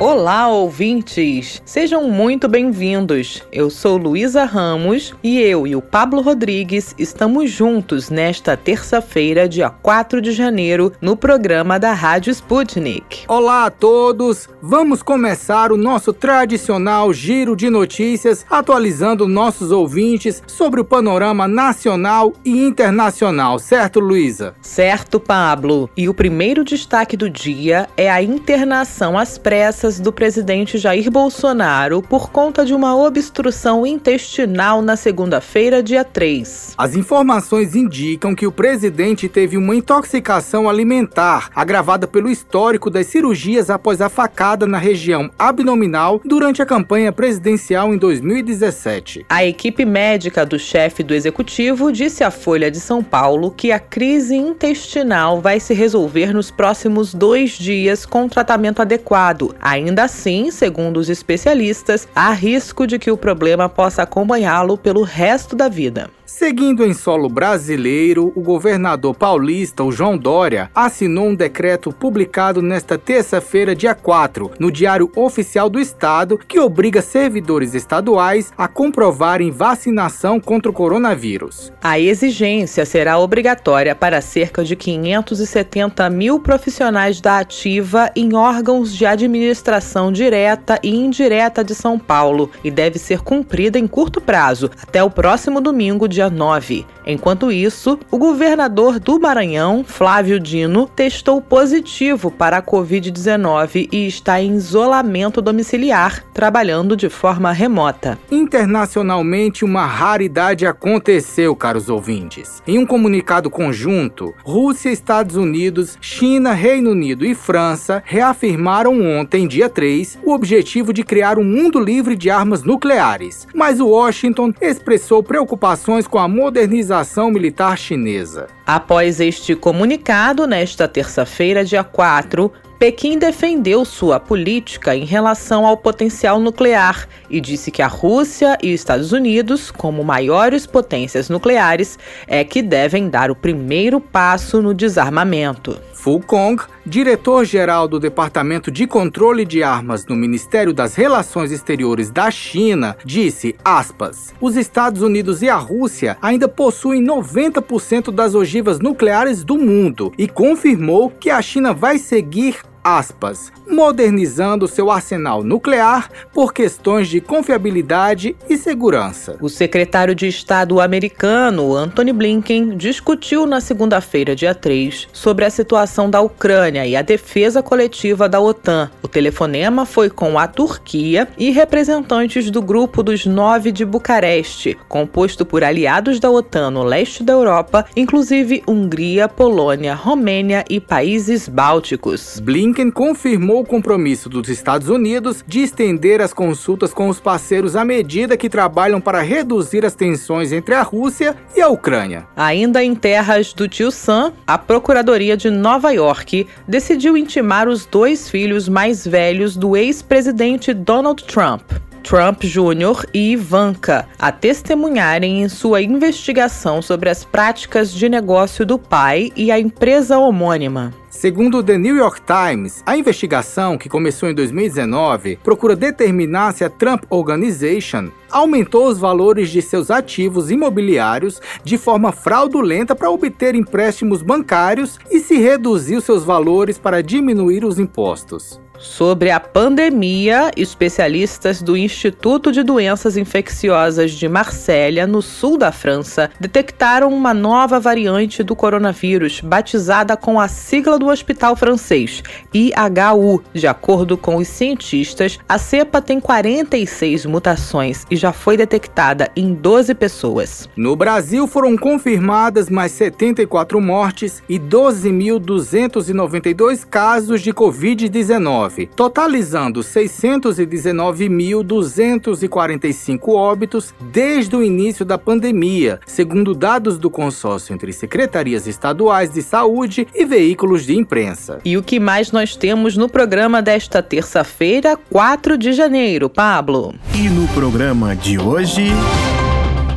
Olá, ouvintes! Sejam muito bem-vindos. Eu sou Luísa Ramos e eu e o Pablo Rodrigues estamos juntos nesta terça-feira, dia 4 de janeiro, no programa da Rádio Sputnik. Olá a todos! Vamos começar o nosso tradicional giro de notícias, atualizando nossos ouvintes sobre o panorama nacional e internacional, certo, Luísa? Certo, Pablo. E o primeiro destaque do dia é a internação às pressas do presidente Jair Bolsonaro por conta de uma obstrução intestinal na segunda-feira, dia 3. As informações indicam que o presidente teve uma intoxicação alimentar, agravada pelo histórico das cirurgias após a facada na região abdominal durante a campanha presidencial em 2017. A equipe médica do chefe do executivo disse à Folha de São Paulo que a crise intestinal vai se resolver nos próximos dois dias com tratamento adequado. A Ainda assim, segundo os especialistas, há risco de que o problema possa acompanhá-lo pelo resto da vida. Seguindo em solo brasileiro, o governador paulista, o João Dória, assinou um decreto publicado nesta terça-feira, dia 4, no Diário Oficial do Estado, que obriga servidores estaduais a comprovarem vacinação contra o coronavírus. A exigência será obrigatória para cerca de 570 mil profissionais da ativa em órgãos de administração direta e indireta de São Paulo e deve ser cumprida em curto prazo, até o próximo domingo, dia 9. Enquanto isso, o governador do Maranhão, Flávio Dino, testou positivo para a Covid-19 e está em isolamento domiciliar, trabalhando de forma remota. Internacionalmente, uma raridade aconteceu, caros ouvintes. Em um comunicado conjunto, Rússia, Estados Unidos, China, Reino Unido e França reafirmaram ontem, dia 3, o objetivo de criar um mundo livre de armas nucleares. Mas Washington expressou preocupações com a modernização militar chinesa. Após este comunicado, nesta terça-feira, dia 4, Pequim defendeu sua política em relação ao potencial nuclear e disse que a Rússia e os Estados Unidos, como maiores potências nucleares, é que devem dar o primeiro passo no desarmamento. Fu Kong, diretor-geral do Departamento de Controle de Armas no Ministério das Relações Exteriores da China, disse, aspas, os Estados Unidos e a Rússia ainda possuem 90% das ogivas nucleares do mundo e confirmou que a China vai seguir aspas, modernizando seu arsenal nuclear por questões de confiabilidade e segurança. O secretário de Estado americano, Anthony Blinken, discutiu na segunda-feira, dia 3, sobre a situação da Ucrânia e a defesa coletiva da OTAN. O telefonema foi com a Turquia e representantes do Grupo dos Nove de Bucareste, composto por aliados da OTAN no leste da Europa, inclusive Hungria, Polônia, Romênia e países bálticos. Blinken confirmou o compromisso dos Estados Unidos de estender as consultas com os parceiros à medida que trabalham para reduzir as tensões entre a Rússia e a Ucrânia. Ainda em terras do tio Sam, a Procuradoria de Nova York decidiu intimar os dois filhos mais velhos do ex-presidente Donald Trump. Trump Jr. e Ivanka a testemunharem em sua investigação sobre as práticas de negócio do pai e a empresa homônima. Segundo o The New York Times, a investigação, que começou em 2019, procura determinar se a Trump Organization aumentou os valores de seus ativos imobiliários de forma fraudulenta para obter empréstimos bancários e se reduziu seus valores para diminuir os impostos. Sobre a pandemia, especialistas do Instituto de Doenças Infecciosas de Marsella, no sul da França, detectaram uma nova variante do coronavírus, batizada com a sigla do hospital francês, IHU. De acordo com os cientistas, a cepa tem 46 mutações e já foi detectada em 12 pessoas. No Brasil, foram confirmadas mais 74 mortes e 12.292 casos de Covid-19 totalizando 619.245 óbitos desde o início da pandemia, segundo dados do consórcio entre secretarias estaduais de saúde e veículos de imprensa. E o que mais nós temos no programa desta terça-feira, 4 de janeiro, Pablo? E no programa de hoje.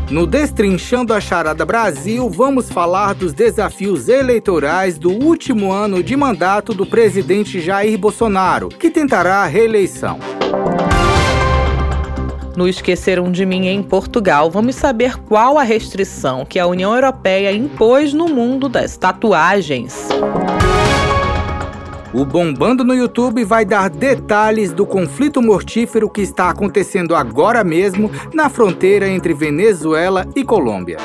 No Destrinchando a Charada Brasil, vamos falar dos desafios eleitorais do último ano de mandato do presidente Jair Bolsonaro, que tentará a reeleição. No Esqueceram de Mim em Portugal, vamos saber qual a restrição que a União Europeia impôs no mundo das tatuagens. O Bombando no YouTube vai dar detalhes do conflito mortífero que está acontecendo agora mesmo na fronteira entre Venezuela e Colômbia.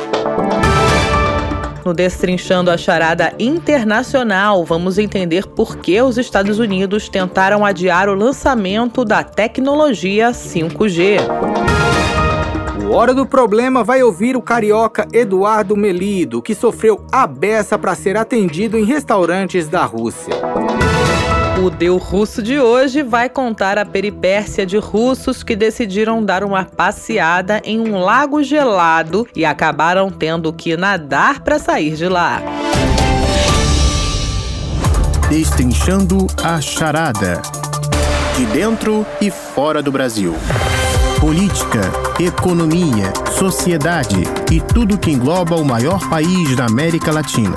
No Destrinchando a Charada Internacional, vamos entender por que os Estados Unidos tentaram adiar o lançamento da tecnologia 5G. O Hora do Problema vai ouvir o carioca Eduardo Melido, que sofreu a beça para ser atendido em restaurantes da Rússia. O Deu Russo de hoje vai contar a peripécia de russos que decidiram dar uma passeada em um lago gelado e acabaram tendo que nadar para sair de lá. Destrinchando a charada. De dentro e fora do Brasil. Política, economia, sociedade e tudo que engloba o maior país da América Latina.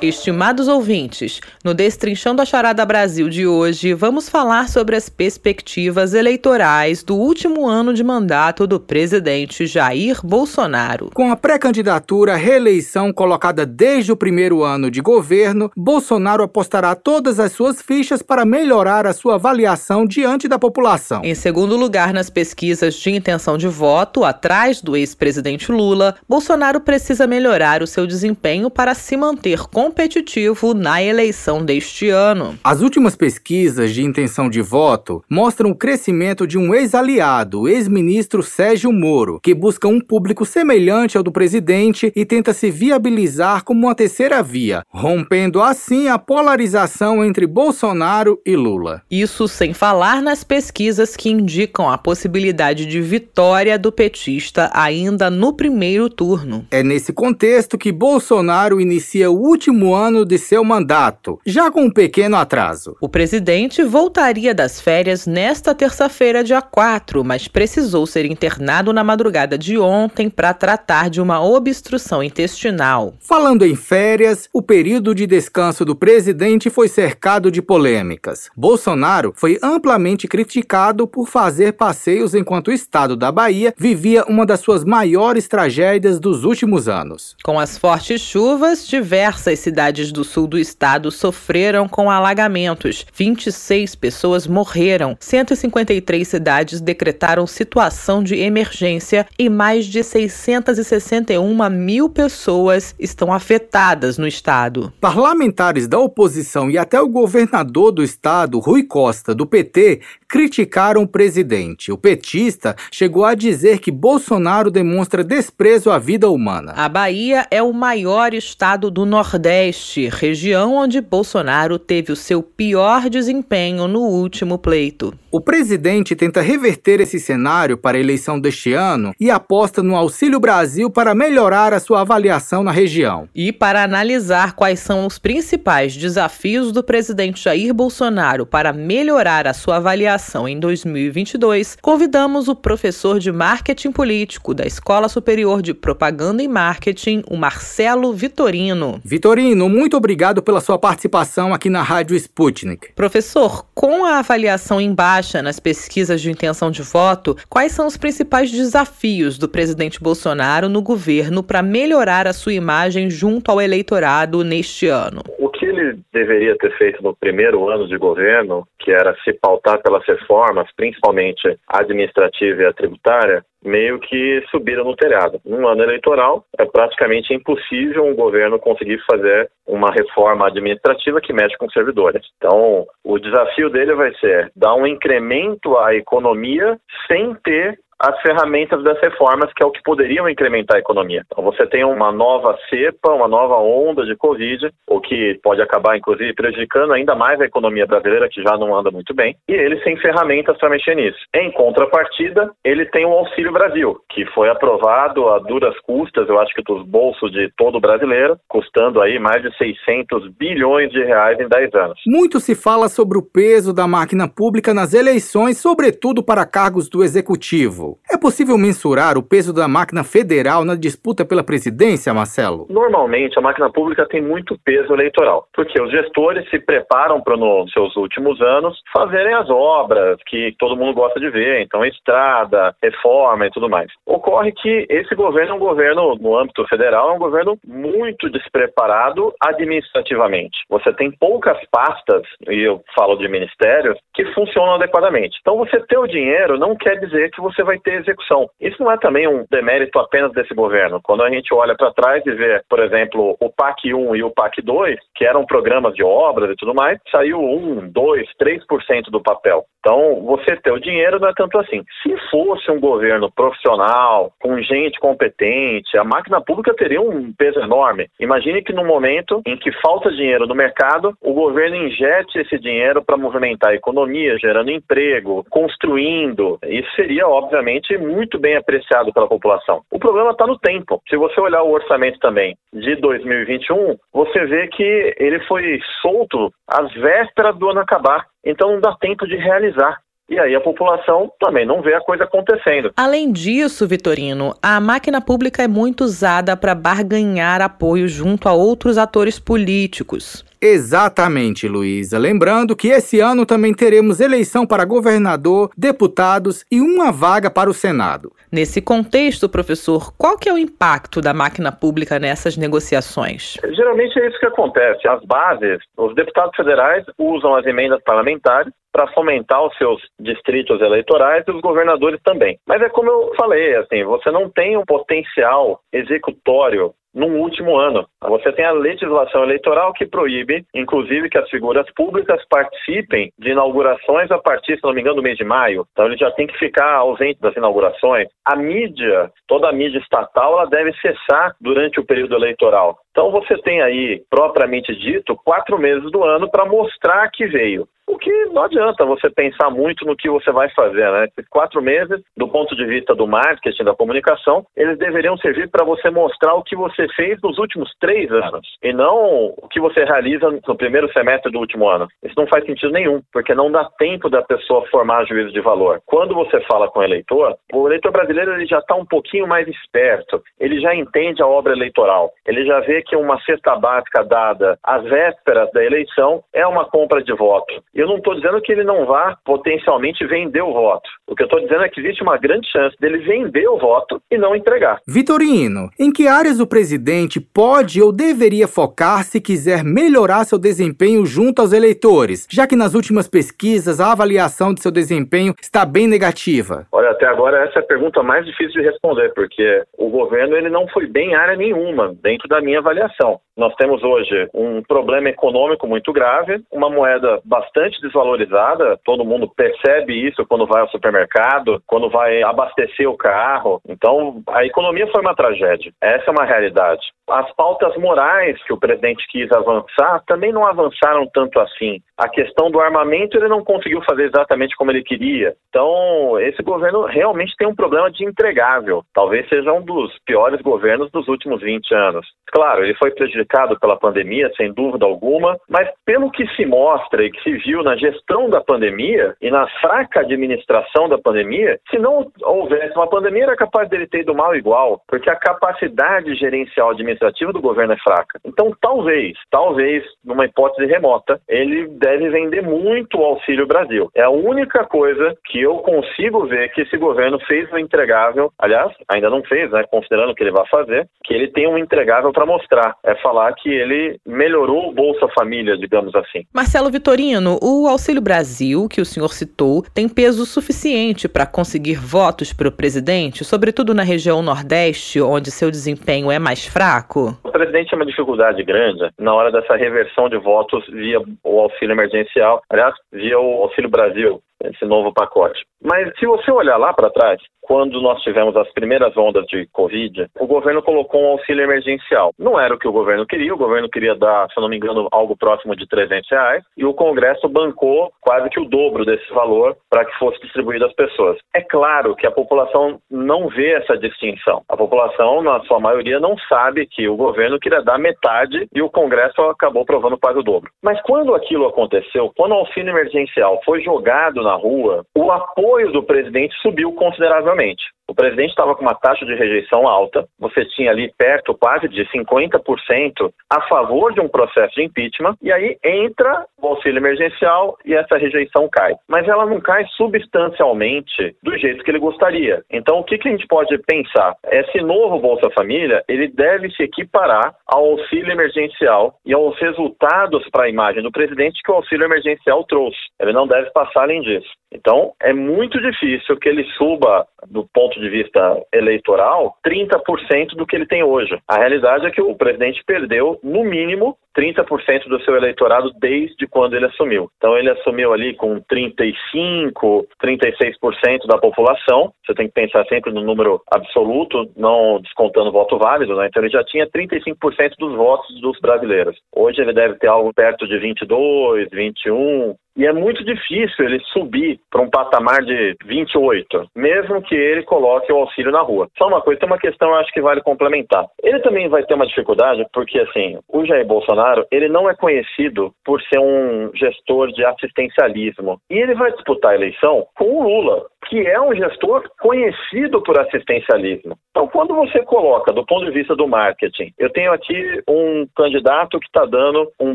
Estimados ouvintes, no Destrinchando a Charada Brasil de hoje, vamos falar sobre as perspectivas eleitorais do último ano de mandato do presidente Jair Bolsonaro. Com a pré-candidatura à reeleição colocada desde o primeiro ano de governo, Bolsonaro apostará todas as suas fichas para melhorar a sua avaliação diante da população. Em segundo lugar nas pesquisas de intenção de voto, atrás do ex-presidente Lula, Bolsonaro precisa melhorar o seu desempenho para se manter com competitivo na eleição deste ano. As últimas pesquisas de intenção de voto mostram o crescimento de um ex-aliado, o ex-ministro Sérgio Moro, que busca um público semelhante ao do presidente e tenta se viabilizar como uma terceira via, rompendo assim a polarização entre Bolsonaro e Lula. Isso sem falar nas pesquisas que indicam a possibilidade de vitória do petista ainda no primeiro turno. É nesse contexto que Bolsonaro inicia o último último ano de seu mandato, já com um pequeno atraso. O presidente voltaria das férias nesta terça-feira, dia 4, mas precisou ser internado na madrugada de ontem para tratar de uma obstrução intestinal. Falando em férias, o período de descanso do presidente foi cercado de polêmicas. Bolsonaro foi amplamente criticado por fazer passeios enquanto o estado da Bahia vivia uma das suas maiores tragédias dos últimos anos. Com as fortes chuvas, diversas cidades do sul do estado sofreram com alagamentos. 26 pessoas morreram. 153 cidades decretaram situação de emergência e mais de 661 mil pessoas estão afetadas no estado. Parlamentares da oposição e até o governador do estado, Rui Costa, do PT, criticaram o presidente. O petista chegou a dizer que Bolsonaro demonstra desprezo à vida humana. A Bahia é o maior estado do Nordeste Nordeste, região onde Bolsonaro teve o seu pior desempenho no último pleito. O presidente tenta reverter esse cenário para a eleição deste ano e aposta no Auxílio Brasil para melhorar a sua avaliação na região. E para analisar quais são os principais desafios do presidente Jair Bolsonaro para melhorar a sua avaliação em 2022, convidamos o professor de marketing político da Escola Superior de Propaganda e Marketing, o Marcelo Vitorino. Vitorino, muito obrigado pela sua participação aqui na Rádio Sputnik. Professor, com a avaliação em baixa baixa nas pesquisas de intenção de voto, quais são os principais desafios do presidente Bolsonaro no governo para melhorar a sua imagem junto ao eleitorado neste ano? O que ele deveria ter feito no primeiro ano de governo, que era se pautar pelas reformas, principalmente a administrativa e a tributária, meio que subiram no telhado. Num ano eleitoral, é praticamente impossível um governo conseguir fazer uma reforma administrativa que mexe com servidores. Então, o desafio dele vai ser dar um incremento à economia sem ter as ferramentas das reformas, que é o que poderiam incrementar a economia. Então, você tem uma nova cepa, uma nova onda de Covid, o que pode acabar, inclusive, prejudicando ainda mais a economia brasileira, que já não anda muito bem, e ele sem ferramentas para mexer nisso. Em contrapartida, ele tem o Auxílio Brasil, que foi aprovado a duras custas, eu acho que dos bolsos de todo brasileiro, custando aí mais de 600 bilhões de reais em 10 anos. Muito se fala sobre o peso da máquina pública nas eleições, sobretudo para cargos do executivo. É possível mensurar o peso da máquina federal na disputa pela presidência, Marcelo? Normalmente, a máquina pública tem muito peso eleitoral, porque os gestores se preparam para, nos seus últimos anos, fazerem as obras que todo mundo gosta de ver, então estrada, reforma e tudo mais. Ocorre que esse governo é um governo, no âmbito federal, é um governo muito despreparado administrativamente. Você tem poucas pastas, e eu falo de ministérios, que funcionam adequadamente. Então, você ter o dinheiro não quer dizer que você vai ter execução. Isso não é também um demérito apenas desse governo. Quando a gente olha para trás e vê, por exemplo, o PAC 1 e o PAC 2, que eram programas de obras e tudo mais, saiu 1, 2, 3% do papel. Então, você ter o dinheiro não é tanto assim. Se fosse um governo profissional, com gente competente, a máquina pública teria um peso enorme. Imagine que no momento em que falta dinheiro no mercado, o governo injete esse dinheiro para movimentar a economia, gerando emprego, construindo. Isso seria, obviamente, muito bem apreciado pela população. O problema está no tempo. Se você olhar o orçamento também de 2021, você vê que ele foi solto às vésperas do ano acabar. Então não dá tempo de realizar. E aí a população também não vê a coisa acontecendo. Além disso, Vitorino, a máquina pública é muito usada para barganhar apoio junto a outros atores políticos. Exatamente, Luísa. Lembrando que esse ano também teremos eleição para governador, deputados e uma vaga para o Senado. Nesse contexto, professor, qual que é o impacto da máquina pública nessas negociações? Geralmente é isso que acontece. As bases, os deputados federais usam as emendas parlamentares para fomentar os seus distritos eleitorais e os governadores também. Mas é como eu falei, assim, você não tem um potencial executório num último ano. Você tem a legislação eleitoral que proíbe, inclusive, que as figuras públicas participem de inaugurações a partir, se não me engano, do mês de maio. Então ele já tem que ficar ausente das inaugurações. A mídia, toda a mídia estatal, ela deve cessar durante o período eleitoral. Então você tem aí, propriamente dito, quatro meses do ano para mostrar que veio. O que não adianta você pensar muito no que você vai fazer, né? Esses quatro meses, do ponto de vista do marketing, da comunicação, eles deveriam servir para você mostrar o que você fez nos últimos três anos e não o que você realiza no primeiro semestre do último ano. Isso não faz sentido nenhum, porque não dá tempo da pessoa formar juízo de valor. Quando você fala com o eleitor, o eleitor brasileiro ele já está um pouquinho mais esperto, ele já entende a obra eleitoral, ele já vê que uma cesta básica dada às vésperas da eleição é uma compra de voto. Eu não estou dizendo que ele não vá potencialmente vender o voto. O que eu estou dizendo é que existe uma grande chance dele vender o voto e não entregar. Vitorino, em que áreas o presidente pode ou deveria focar se quiser melhorar seu desempenho junto aos eleitores, já que nas últimas pesquisas a avaliação de seu desempenho está bem negativa? Olha, até agora essa é a pergunta mais difícil de responder, porque o governo ele não foi bem em área nenhuma dentro da minha avaliação. Nós temos hoje um problema econômico muito grave, uma moeda bastante desvalorizada, todo mundo percebe isso quando vai ao supermercado, quando vai abastecer o carro. Então, a economia foi uma tragédia. Essa é uma realidade. As pautas morais que o presidente quis avançar também não avançaram tanto assim. A questão do armamento ele não conseguiu fazer exatamente como ele queria. Então, esse governo realmente tem um problema de entregável. Talvez seja um dos piores governos dos últimos 20 anos. Claro, ele foi prejudicado pela pandemia, sem dúvida alguma, mas pelo que se mostra e que se viu na gestão da pandemia e na fraca administração da pandemia, se não houvesse uma pandemia, era capaz dele ter ido mal igual, porque a capacidade gerencial administrativa do governo é fraca. Então, talvez, talvez, numa hipótese remota, ele deve vender muito o Auxílio Brasil. É a única coisa que eu consigo ver que esse governo fez um entregável, aliás, ainda não fez, né, considerando que ele vai fazer, que ele tem um entregável para mostrar. É falar que ele melhorou o Bolsa Família, digamos assim. Marcelo Vitorino, Auxílio Brasil, que o senhor citou, tem peso suficiente para conseguir votos para o presidente, sobretudo na região Nordeste, onde seu desempenho é mais fraco? O presidente tem uma dificuldade grande na hora dessa reversão de votos via o auxílio emergencial, aliás, via o Auxílio Brasil, esse novo pacote. Mas se você olhar lá para trás, quando nós tivemos as primeiras ondas de Covid, o governo colocou um auxílio emergencial. Não era o que o governo queria, o governo queria dar, se eu não me engano, algo próximo de 300 reais, e o Congresso bancou quase que o dobro desse valor para que fosse distribuído às pessoas. É claro que a população não vê essa distinção. A população, na sua maioria, não sabe que o governo queria dar metade e o Congresso acabou provando quase o dobro. Mas quando aquilo aconteceu, quando o auxílio emergencial foi jogado na rua, o apoio do presidente subiu consideravelmente. O presidente estava com uma taxa de rejeição alta, você tinha ali perto quase de 50% a favor de um processo de impeachment, e aí entra o auxílio emergencial e essa rejeição cai. Mas ela não cai substancialmente do jeito que ele gostaria. Então, o que, que a gente pode pensar? Esse novo Bolsa Família, ele deve se equiparar ao auxílio emergencial e aos resultados para a imagem do presidente que o auxílio emergencial trouxe. Ele não deve passar além disso. Então, é muito difícil que ele suba, do ponto de vista eleitoral, 30% do que ele tem hoje. A realidade é que o presidente perdeu, no mínimo, 30% do seu eleitorado desde quando ele assumiu. Então, ele assumiu ali com 35%, 36% da população. Você tem que pensar sempre no número absoluto, não descontando voto válido, né? Então, ele já tinha 35% dos votos dos brasileiros. Hoje, ele deve ter algo perto de 22%, 21%. E é muito difícil ele subir para um patamar de 28, mesmo que ele coloque o auxílio na rua. Só uma coisa, tem uma questão eu acho que vale complementar. Ele também vai ter uma dificuldade porque, assim, o Jair Bolsonaro, ele não é conhecido por ser um gestor de assistencialismo. E ele vai disputar a eleição com o Lula, que é um gestor conhecido por assistencialismo. Então, quando você coloca, do ponto de vista do marketing, eu tenho aqui um candidato que está dando um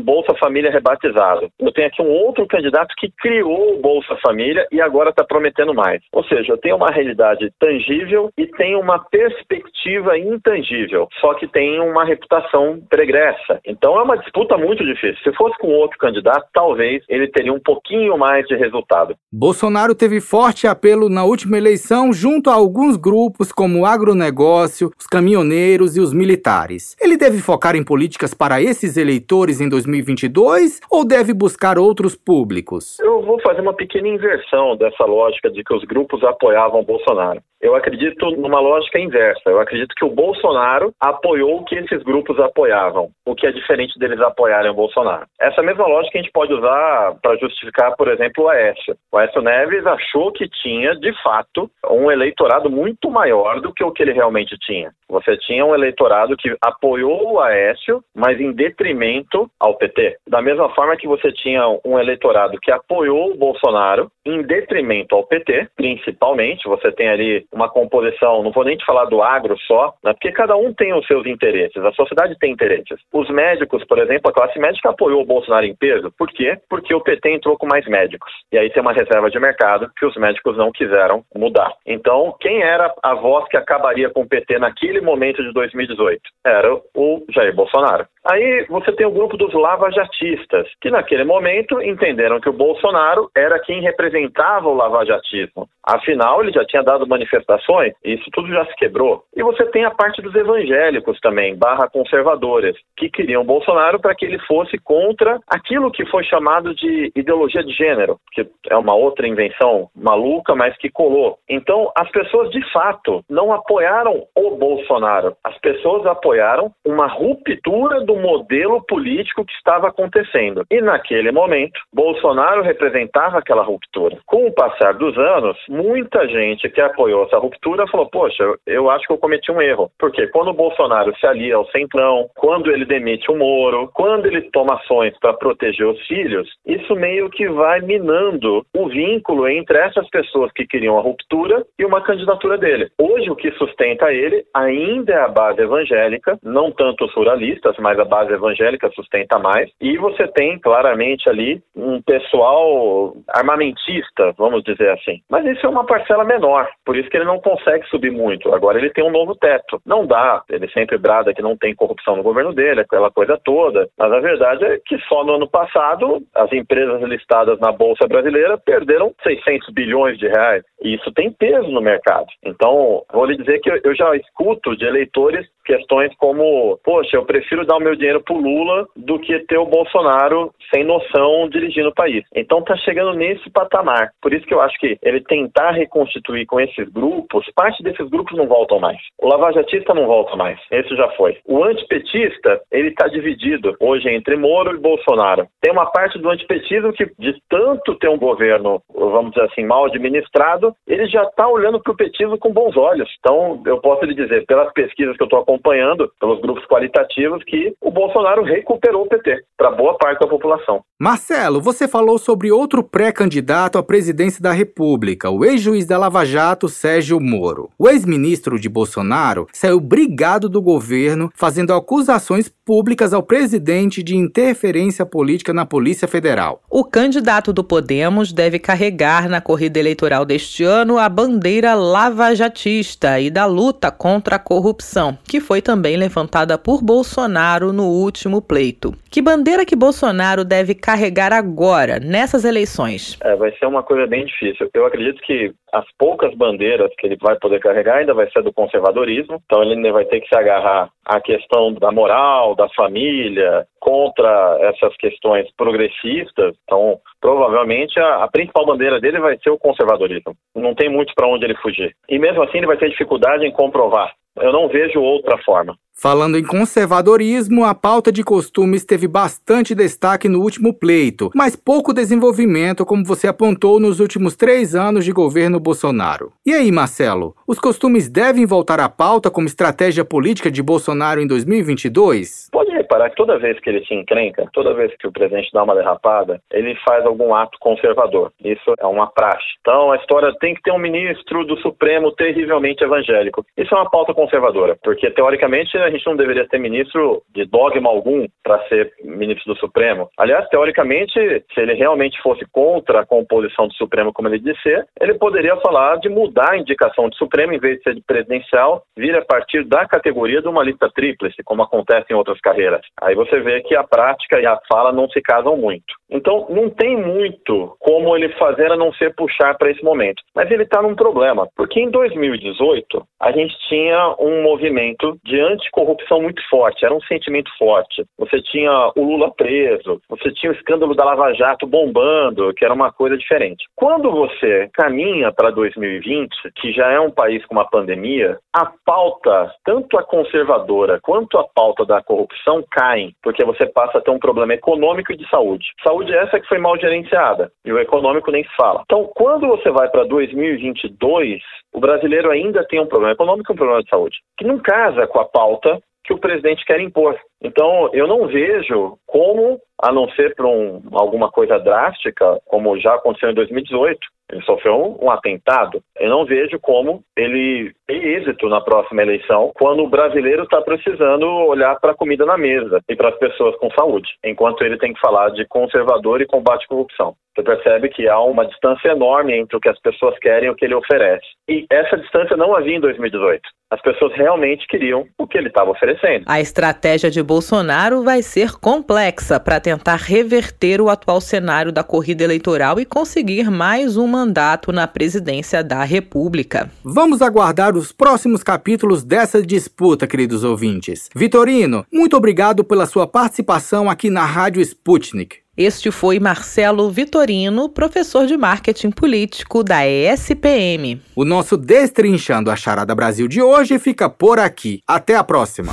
Bolsa Família rebatizado. Eu tenho aqui um outro candidato que criou o Bolsa Família e agora está prometendo mais. Ou seja, eu tenho uma realidade tangível e tenho uma perspectiva intangível, só que tem uma reputação pregressa. Então, é uma disputa muito difícil. Se fosse com outro candidato, talvez ele teria um pouquinho mais de resultado. Bolsonaro teve forte apelo na última eleição junto a alguns grupos como o agronegócio, os caminhoneiros e os militares. Ele deve focar em políticas para esses eleitores em 2022 ou deve buscar outros públicos? Eu vou fazer uma pequena inversão dessa lógica de que os grupos apoiavam Bolsonaro. Eu acredito numa lógica inversa. Eu acredito que o Bolsonaro apoiou o que esses grupos apoiavam, o que é diferente deles apoiarem o Bolsonaro. Essa mesma lógica a gente pode usar para justificar, por exemplo, o Aécio. O Aécio Neves achou que tinha, de fato, um eleitorado muito maior do que o que ele realmente tinha. Você tinha um eleitorado que apoiou o Aécio, mas em detrimento ao PT. Da mesma forma que você tinha um eleitorado que apoiou o Bolsonaro, em detrimento ao PT, principalmente. Você tem ali uma composição, não vou nem te falar do agro só, né, porque cada um tem os seus interesses, a sociedade tem interesses. Os médicos, por exemplo, a classe médica apoiou o Bolsonaro em peso. Por quê? Porque o PT entrou com mais médicos. E aí tem uma reserva de mercado que os médicos não quiseram mudar. Então, quem era a voz que acabaria com o PT naquele momento de 2018? Era o Jair Bolsonaro. Aí você tem o grupo dos lavajatistas, que naquele momento entenderam que o Bolsonaro era quem representava o lavajatismo. Afinal, ele já tinha dado manifestações e isso tudo já se quebrou. E você tem a parte dos evangélicos também, barra conservadores, que queriam Bolsonaro para que ele fosse contra aquilo que foi chamado de ideologia de gênero, que é uma outra invenção maluca, mas que colou. Então, as pessoas de fato não apoiaram o Bolsonaro, as pessoas apoiaram uma ruptura do modelo político que estava acontecendo. E naquele momento, Bolsonaro representava aquela ruptura. Com o passar dos anos, muita gente que apoiou essa ruptura falou: Poxa, eu acho que eu cometi um erro. Porque quando o Bolsonaro se alia ao Centrão, quando ele demite o Moro, quando ele toma ações para proteger os filhos, isso meio que vai minando o vínculo entre essas pessoas que queriam a ruptura e uma candidatura dele. Hoje, o que sustenta ele ainda é a base evangélica, não tanto os ruralistas, mas a base evangélica sustenta mais. E você tem claramente ali um pessoal armamentista, vamos dizer assim. Mas isso é uma parcela menor, por isso que ele não consegue subir muito. Agora ele tem um novo teto. Não dá, ele sempre brada que não tem corrupção no governo dele, aquela coisa toda. Mas a verdade é que só no ano passado as empresas listadas na Bolsa Brasileira perderam 600 bilhões de reais. E isso tem peso no mercado. Então, vou lhe dizer que eu já escuto de eleitores questões como, poxa, eu prefiro dar o meu dinheiro pro Lula do que ter o Bolsonaro sem noção dirigindo o país. Então está chegando nesse patamar. Por isso que eu acho que ele tentar reconstituir com esses grupos, parte desses grupos não voltam mais. O lavajatista não volta mais. Esse já foi. O antipetista, ele está dividido hoje entre Moro e Bolsonaro. Tem uma parte do antipetismo que, de tanto ter um governo, vamos dizer assim, mal administrado, ele já está olhando para o petismo com bons olhos. Então, eu posso lhe dizer, pelas pesquisas que eu estou acompanhando, pelos grupos qualitativos, que o Bolsonaro recuperou o PT para boa parte da população. Marcelo, você falou sobre outro pré-candidato à presidência da República, o ex-juiz da Lava Jato, Sérgio Moro. O ex-ministro de Bolsonaro saiu brigado do governo, fazendo acusações públicas ao presidente de interferência política na Polícia Federal. O candidato do Podemos deve carregar na corrida eleitoral deste ano a bandeira lavajatista e da luta contra a corrupção, que foi também levantada por Bolsonaro no último pleito. Que bandeira que Bolsonaro deve carregar agora, nessas eleições? É, vai ser uma coisa bem difícil. Eu acredito que as poucas bandeiras que ele vai poder carregar ainda vai ser do conservadorismo, então ele ainda vai ter que se agarrar à questão da moral, da família, contra essas questões progressistas. Então, provavelmente a, a principal bandeira dele vai ser o conservadorismo. Não tem muito para onde ele fugir. E mesmo assim ele vai ter dificuldade em comprovar. Eu não vejo outra forma. Falando em conservadorismo, a pauta de costumes teve bastante destaque no último pleito, mas pouco desenvolvimento, como você apontou nos últimos três anos de governo Bolsonaro. E aí, Marcelo, os costumes devem voltar à pauta como estratégia política de Bolsonaro em 2022? Pode reparar que toda vez que ele se encrenca, toda vez que o presidente dá uma derrapada, ele faz algum ato conservador. Isso é uma praxe. Então, a história tem que ter um ministro do Supremo terrivelmente evangélico. Isso é uma pauta conservadora, porque teoricamente a gente não deveria ter ministro de dogma algum para ser ministro do Supremo. Aliás, teoricamente, se ele realmente fosse contra a composição do Supremo, como ele disse, ele poderia falar de mudar a indicação do Supremo, em vez de ser de presidencial, vir a partir da categoria de uma lista tríplice, como acontece em outras carreiras. Aí você vê que a prática e a fala não se casam muito. Então, não tem muito como ele fazer a não ser puxar para esse momento. Mas ele está num problema, porque em 2018 a gente tinha um movimento de anticorrupção muito forte, era um sentimento forte. Você tinha o Lula preso, você tinha o escândalo da Lava Jato bombando, que era uma coisa diferente. Quando você caminha para 2020, que já é um país com uma pandemia, a pauta, tanto a conservadora quanto a pauta da corrupção caem, porque você passa a ter um problema econômico e de saúde. Saúde é essa que foi mal gerenciada, e o econômico nem se fala. Então, quando você vai para 2022, o brasileiro ainda tem um problema econômico e um problema de saúde, que não casa com a pauta que o presidente quer impor. Então, eu não vejo como, a não ser por um, alguma coisa drástica, como já aconteceu em 2018, ele sofreu um, um, atentado. Eu não vejo como ele tem êxito na próxima eleição quando o brasileiro está precisando olhar para a comida na mesa e para as pessoas com saúde, enquanto ele tem que falar de conservador e combate à corrupção. Você percebe que há uma distância enorme entre o que as pessoas querem e o que ele oferece. E essa distância não havia em 2018. As pessoas realmente queriam o que ele estava oferecendo. A estratégia de Bolsonaro vai ser complexa para tentar reverter o atual cenário da corrida eleitoral e conseguir mais um mandato na presidência da República. Vamos aguardar os próximos capítulos dessa disputa, queridos ouvintes. Vitorino, muito obrigado pela sua participação aqui na Rádio Sputnik. Este foi Marcelo Vitorino, professor de marketing político da ESPM. O nosso Destrinchando a Charada Brasil de hoje fica por aqui. Até a próxima.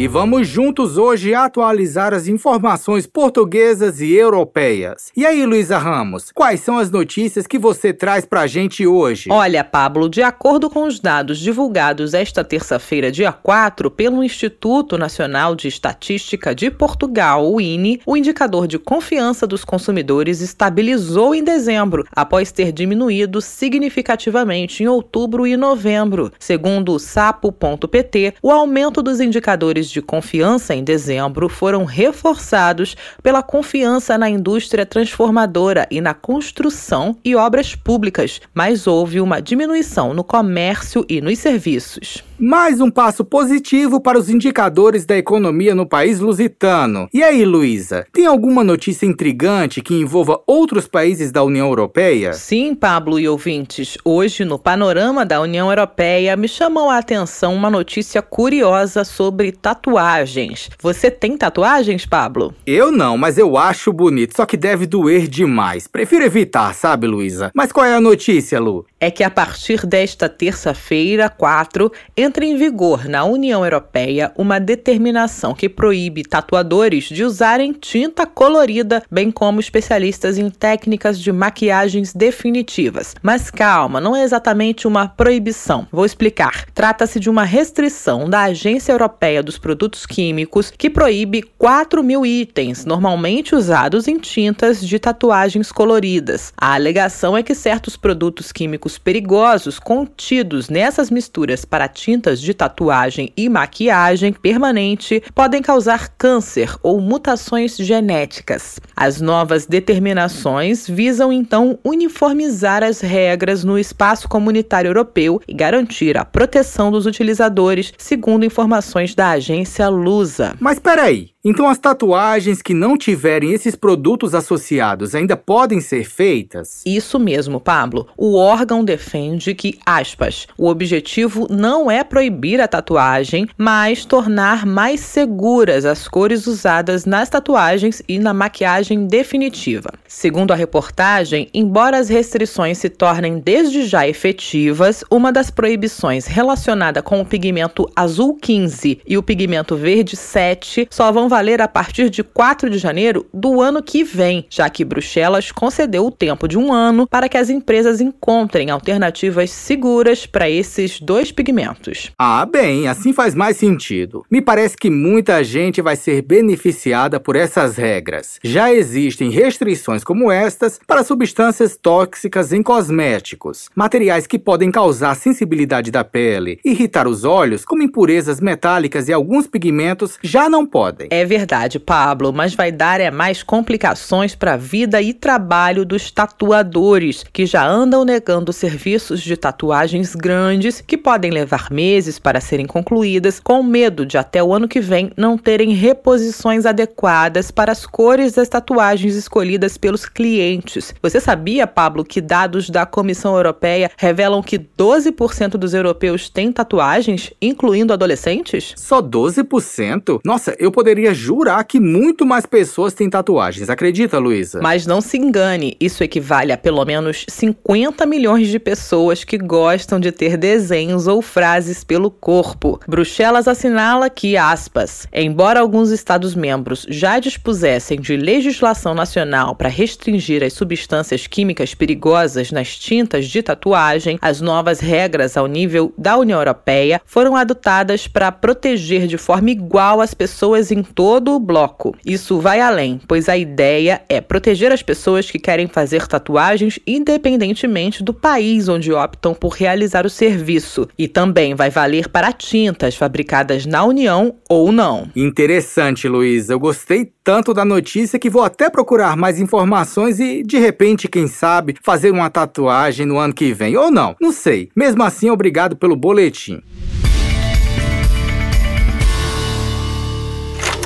E vamos juntos hoje atualizar as informações portuguesas e europeias. E aí, Luísa Ramos, quais são as notícias que você traz pra gente hoje? Olha, Pablo, de acordo com os dados divulgados esta terça-feira, dia 4, pelo Instituto Nacional de Estatística de Portugal, o INE, o indicador de confiança dos consumidores estabilizou em dezembro, após ter diminuído significativamente em outubro e novembro. Segundo o sapo.pt, o aumento dos indicadores de confiança em dezembro foram reforçados pela confiança na indústria transformadora e na construção e obras públicas, mas houve uma diminuição no comércio e nos serviços. Mais um passo positivo para os indicadores da economia no país lusitano. E aí, Luísa, tem alguma notícia intrigante que envolva outros países da União Europeia? Sim, Pablo e ouvintes. Hoje, no panorama da União Europeia, me chamou a atenção uma notícia curiosa sobre tatuagens. Você tem tatuagens, Pablo? Eu não, mas eu acho bonito, só que deve doer demais. Prefiro evitar, sabe, Luísa? Mas qual é a notícia, Lu? É que a partir desta terça-feira, 4, entra em vigor na União Europeia uma determinação que proíbe tatuadores de usarem tinta colorida, bem como especialistas em técnicas de maquiagens definitivas. Mas calma, não é exatamente uma proibição. Vou explicar. Trata-se de uma restrição da Agência Europeia dos Produtos Químicos que proíbe 4 mil itens normalmente usados em tintas de tatuagens coloridas. A alegação é que certos produtos químicos perigosos contidos nessas misturas para tinta tintas de tatuagem e maquiagem permanente podem causar câncer ou mutações genéticas. As novas determinações visam então uniformizar as regras no espaço comunitário europeu e garantir a proteção dos utilizadores, segundo informações da agência Lusa. Mas peraí, então as tatuagens que não tiverem esses produtos associados ainda podem ser feitas? Isso mesmo, Pablo. O órgão defende que, aspas, o objetivo não é proibir a tatuagem, mas tornar mais seguras as cores usadas nas tatuagens e na maquiagem definitiva. Segundo a reportagem, embora as restrições se tornem desde já efetivas, uma das proibições relacionada com o pigmento azul 15 e o pigmento verde 7 só vão valer a partir de 4 de janeiro do ano que vem, já que Bruxelas concedeu o tempo de um ano para que as empresas encontrem alternativas seguras para esses dois pigmentos. Ah, bem, assim faz mais sentido. Me parece que muita gente vai ser beneficiada por essas regras. Já existem restrições como estas para substâncias tóxicas em cosméticos, materiais que podem causar sensibilidade da pele, irritar os olhos, como impurezas metálicas e alguns pigmentos já não podem. É verdade, Pablo, mas vai dar é mais complicações para a vida e trabalho dos tatuadores, que já andam negando serviços de tatuagens grandes que podem levar meses para serem concluídas, com medo de até o ano que vem não terem reposições adequadas para as cores das tatuagens escolhidas pelos clientes. Você sabia, Pablo, que dados da Comissão Europeia revelam que 12% dos europeus têm tatuagens, incluindo adolescentes? Só 12%? Nossa, eu poderia jurar que muito mais pessoas têm tatuagens. Acredita, Luísa? Mas não se engane, isso equivale a pelo menos 50 milhões de pessoas que gostam de ter desenhos ou frases pelo corpo. Bruxelas assinala que, aspas, embora alguns Estados-membros já dispusessem de legislação nacional para restringir as substâncias químicas perigosas nas tintas de tatuagem, as novas regras ao nível da União Europeia foram adotadas para proteger de forma igual as pessoas em todo o bloco. Isso vai além, pois a ideia é proteger as pessoas que querem fazer tatuagens independentemente do país onde optam por realizar o serviço. E também vai valer para tintas fabricadas na União ou não. Interessante, Luiz. Eu gostei tanto da notícia que vou até procurar mais informações e, de repente, quem sabe, fazer uma tatuagem no ano que vem. Ou não, não sei. Mesmo assim, obrigado pelo boletim.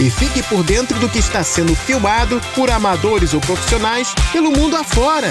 E fique por dentro do que está sendo filmado por amadores ou profissionais pelo mundo afora.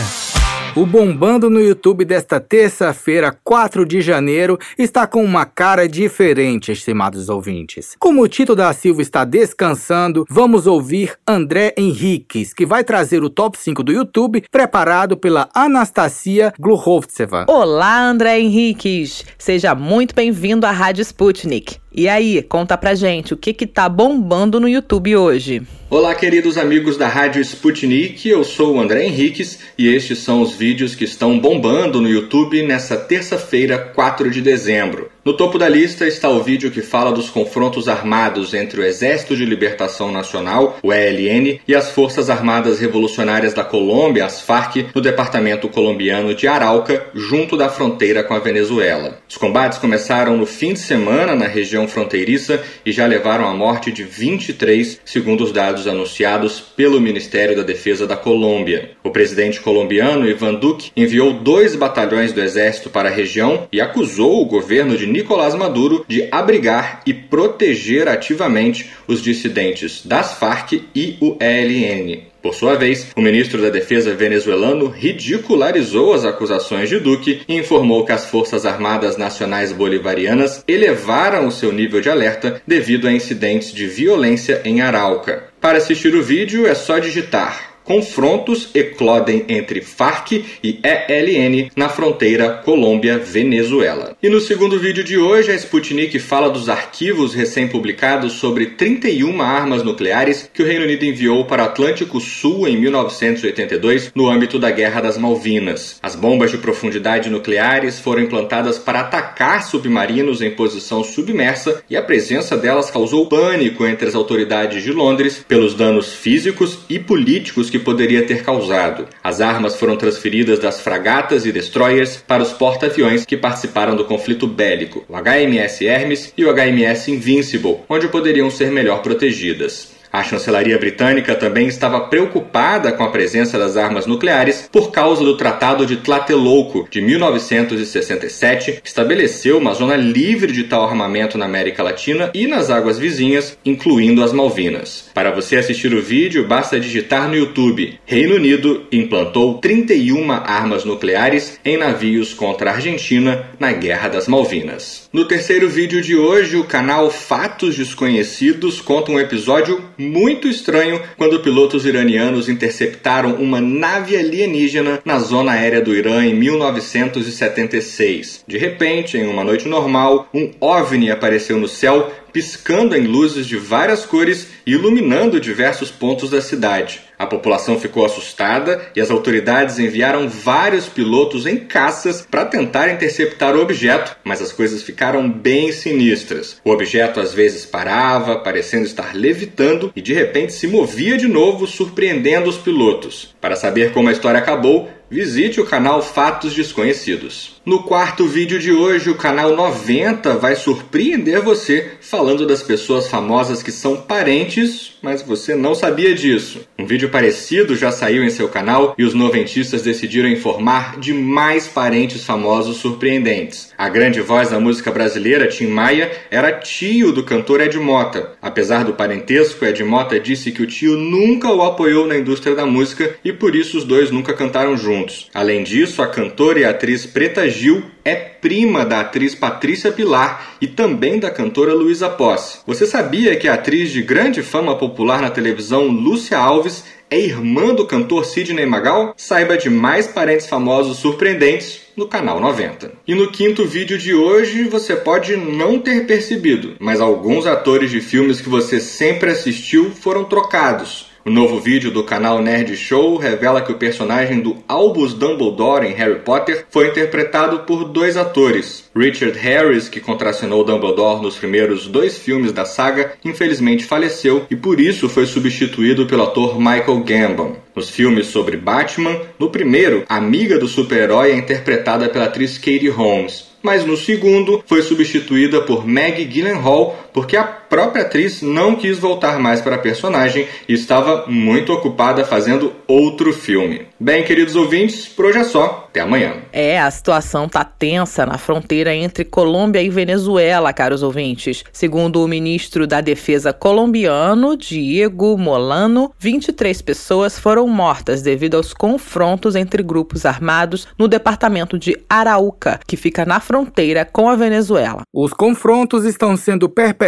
O Bombando no YouTube desta terça-feira, 4 de janeiro, está com uma cara diferente, estimados ouvintes. Como o Tito da Silva está descansando, vamos ouvir André Henriques, que vai trazer o top 5 do YouTube, preparado pela Anastasia Gluhovtseva. Olá, André Henriques! Seja muito bem-vindo à Rádio Sputnik. E aí, conta pra gente o que que tá bombando no YouTube hoje. Olá, queridos amigos da Rádio Sputnik, eu sou o André Henriques e estes são os vídeos que estão bombando no YouTube nessa terça-feira, 4 de dezembro. No topo da lista está o vídeo que fala dos confrontos armados entre o Exército de Libertação Nacional, o ELN, e as Forças Armadas Revolucionárias da Colômbia, as FARC, no departamento colombiano de Arauca, junto da fronteira com a Venezuela. Os combates começaram no fim de semana na região fronteiriça e já levaram à morte de 23, segundo os dados anunciados pelo Ministério da Defesa da Colômbia. O presidente colombiano Ivan Duque enviou dois batalhões do exército para a região e acusou o governo de Nicolás Maduro de abrigar e proteger ativamente os dissidentes das Farc e o ELN. Por sua vez, o ministro da Defesa venezuelano ridicularizou as acusações de Duque e informou que as Forças Armadas Nacionais Bolivarianas elevaram o seu nível de alerta devido a incidentes de violência em Arauca. Para assistir o vídeo é só digitar confrontos eclodem entre FARC e ELN na fronteira Colômbia-Venezuela. E no segundo vídeo de hoje, a Sputnik fala dos arquivos recém-publicados sobre 31 armas nucleares que o Reino Unido enviou para o Atlântico Sul em 1982 no âmbito da Guerra das Malvinas. As bombas de profundidade nucleares foram implantadas para atacar submarinos em posição submersa e a presença delas causou pânico entre as autoridades de Londres pelos danos físicos e políticos que poderia ter causado. As armas foram transferidas das fragatas e destroyers para os porta-aviões que participaram do conflito bélico, o HMS Hermes e o HMS Invincible, onde poderiam ser melhor protegidas. A chancelaria britânica também estava preocupada com a presença das armas nucleares por causa do Tratado de Tlatelolco de 1967, que estabeleceu uma zona livre de tal armamento na América Latina e nas águas vizinhas, incluindo as Malvinas. Para você assistir o vídeo, basta digitar no YouTube: Reino Unido implantou 31 armas nucleares em navios contra a Argentina na Guerra das Malvinas. No terceiro vídeo de hoje, o canal Fatos Desconhecidos conta um episódio muito estranho quando pilotos iranianos interceptaram uma nave alienígena na zona aérea do Irã em 1976. De repente, em uma noite normal, um OVNI apareceu no céu piscando em luzes de várias cores e iluminando diversos pontos da cidade. A população ficou assustada e as autoridades enviaram vários pilotos em caças para tentar interceptar o objeto, mas as coisas ficaram bem sinistras. O objeto às vezes parava, parecendo estar levitando, e de repente se movia de novo, surpreendendo os pilotos. Para saber como a história acabou, visite o canal Fatos Desconhecidos. No quarto vídeo de hoje, o canal 90 vai surpreender você falando das pessoas famosas que são parentes, mas você não sabia disso. Um vídeo parecido já saiu em seu canal e os noventistas decidiram informar de mais parentes famosos surpreendentes. A grande voz da música brasileira, Tim Maia, era tio do cantor Ed Mota. Apesar do parentesco, Ed Mota disse que o tio nunca o apoiou na indústria da música e por isso os dois nunca cantaram juntos Além disso, a cantora e atriz Preta Gil é prima da atriz Patrícia Pilar e também da cantora Luísa Posse. Você sabia que a atriz de grande fama popular na televisão Lúcia Alves é irmã do cantor Sidney Magal? Saiba de mais parentes famosos surpreendentes no canal 90. E no quinto vídeo de hoje você pode não ter percebido, mas alguns atores de filmes que você sempre assistiu foram trocados. O novo vídeo do canal Nerd Show revela que o personagem do Albus Dumbledore em Harry Potter foi interpretado por dois atores. Richard Harris, que contracenou Dumbledore nos primeiros dois filmes da saga, infelizmente faleceu e por isso foi substituído pelo ator Michael Gambon. Nos filmes sobre Batman, no primeiro, a amiga do super-herói é interpretada pela atriz Katie Holmes mas no segundo foi substituída por Maggie Gyllenhaal porque a própria atriz não quis voltar mais para a personagem e estava muito ocupada fazendo outro filme. Bem, queridos ouvintes, por hoje é só. Até amanhã. É, a situação tá tensa na fronteira entre Colômbia e Venezuela, caros ouvintes. Segundo o ministro da Defesa colombiano, Diego Molano, 23 pessoas foram mortas devido aos confrontos entre grupos armados no departamento de Arauca, que fica na fronteira com a Venezuela. Os confrontos estão sendo perpetrados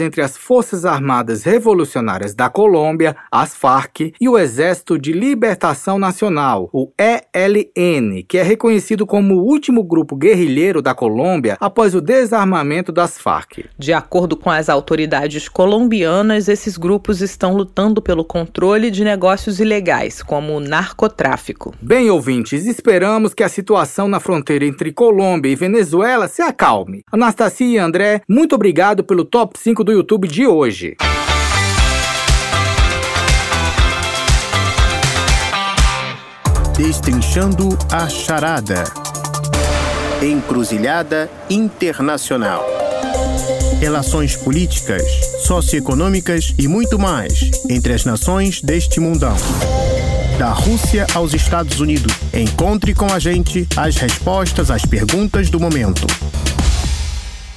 entre as Forças Armadas Revolucionárias da Colômbia, as FARC, e o Exército de Libertação Nacional, o ELN que é reconhecido como o último grupo guerrilheiro da Colômbia após o desarmamento das Farc. De acordo com as autoridades colombianas, esses grupos estão lutando pelo controle de negócios ilegais, como o narcotráfico. Bem, ouvintes, esperamos que a situação na fronteira entre Colômbia e Venezuela Venezuela se acalme. Anastasia e André, muito obrigado pelo top 5 do YouTube de hoje. Destrinchando a charada. Encruzilhada Internacional. Relações políticas, socioeconômicas e muito mais entre as nações deste mundão. Da Rússia aos Estados Unidos. Encontre com a gente as respostas às perguntas do momento.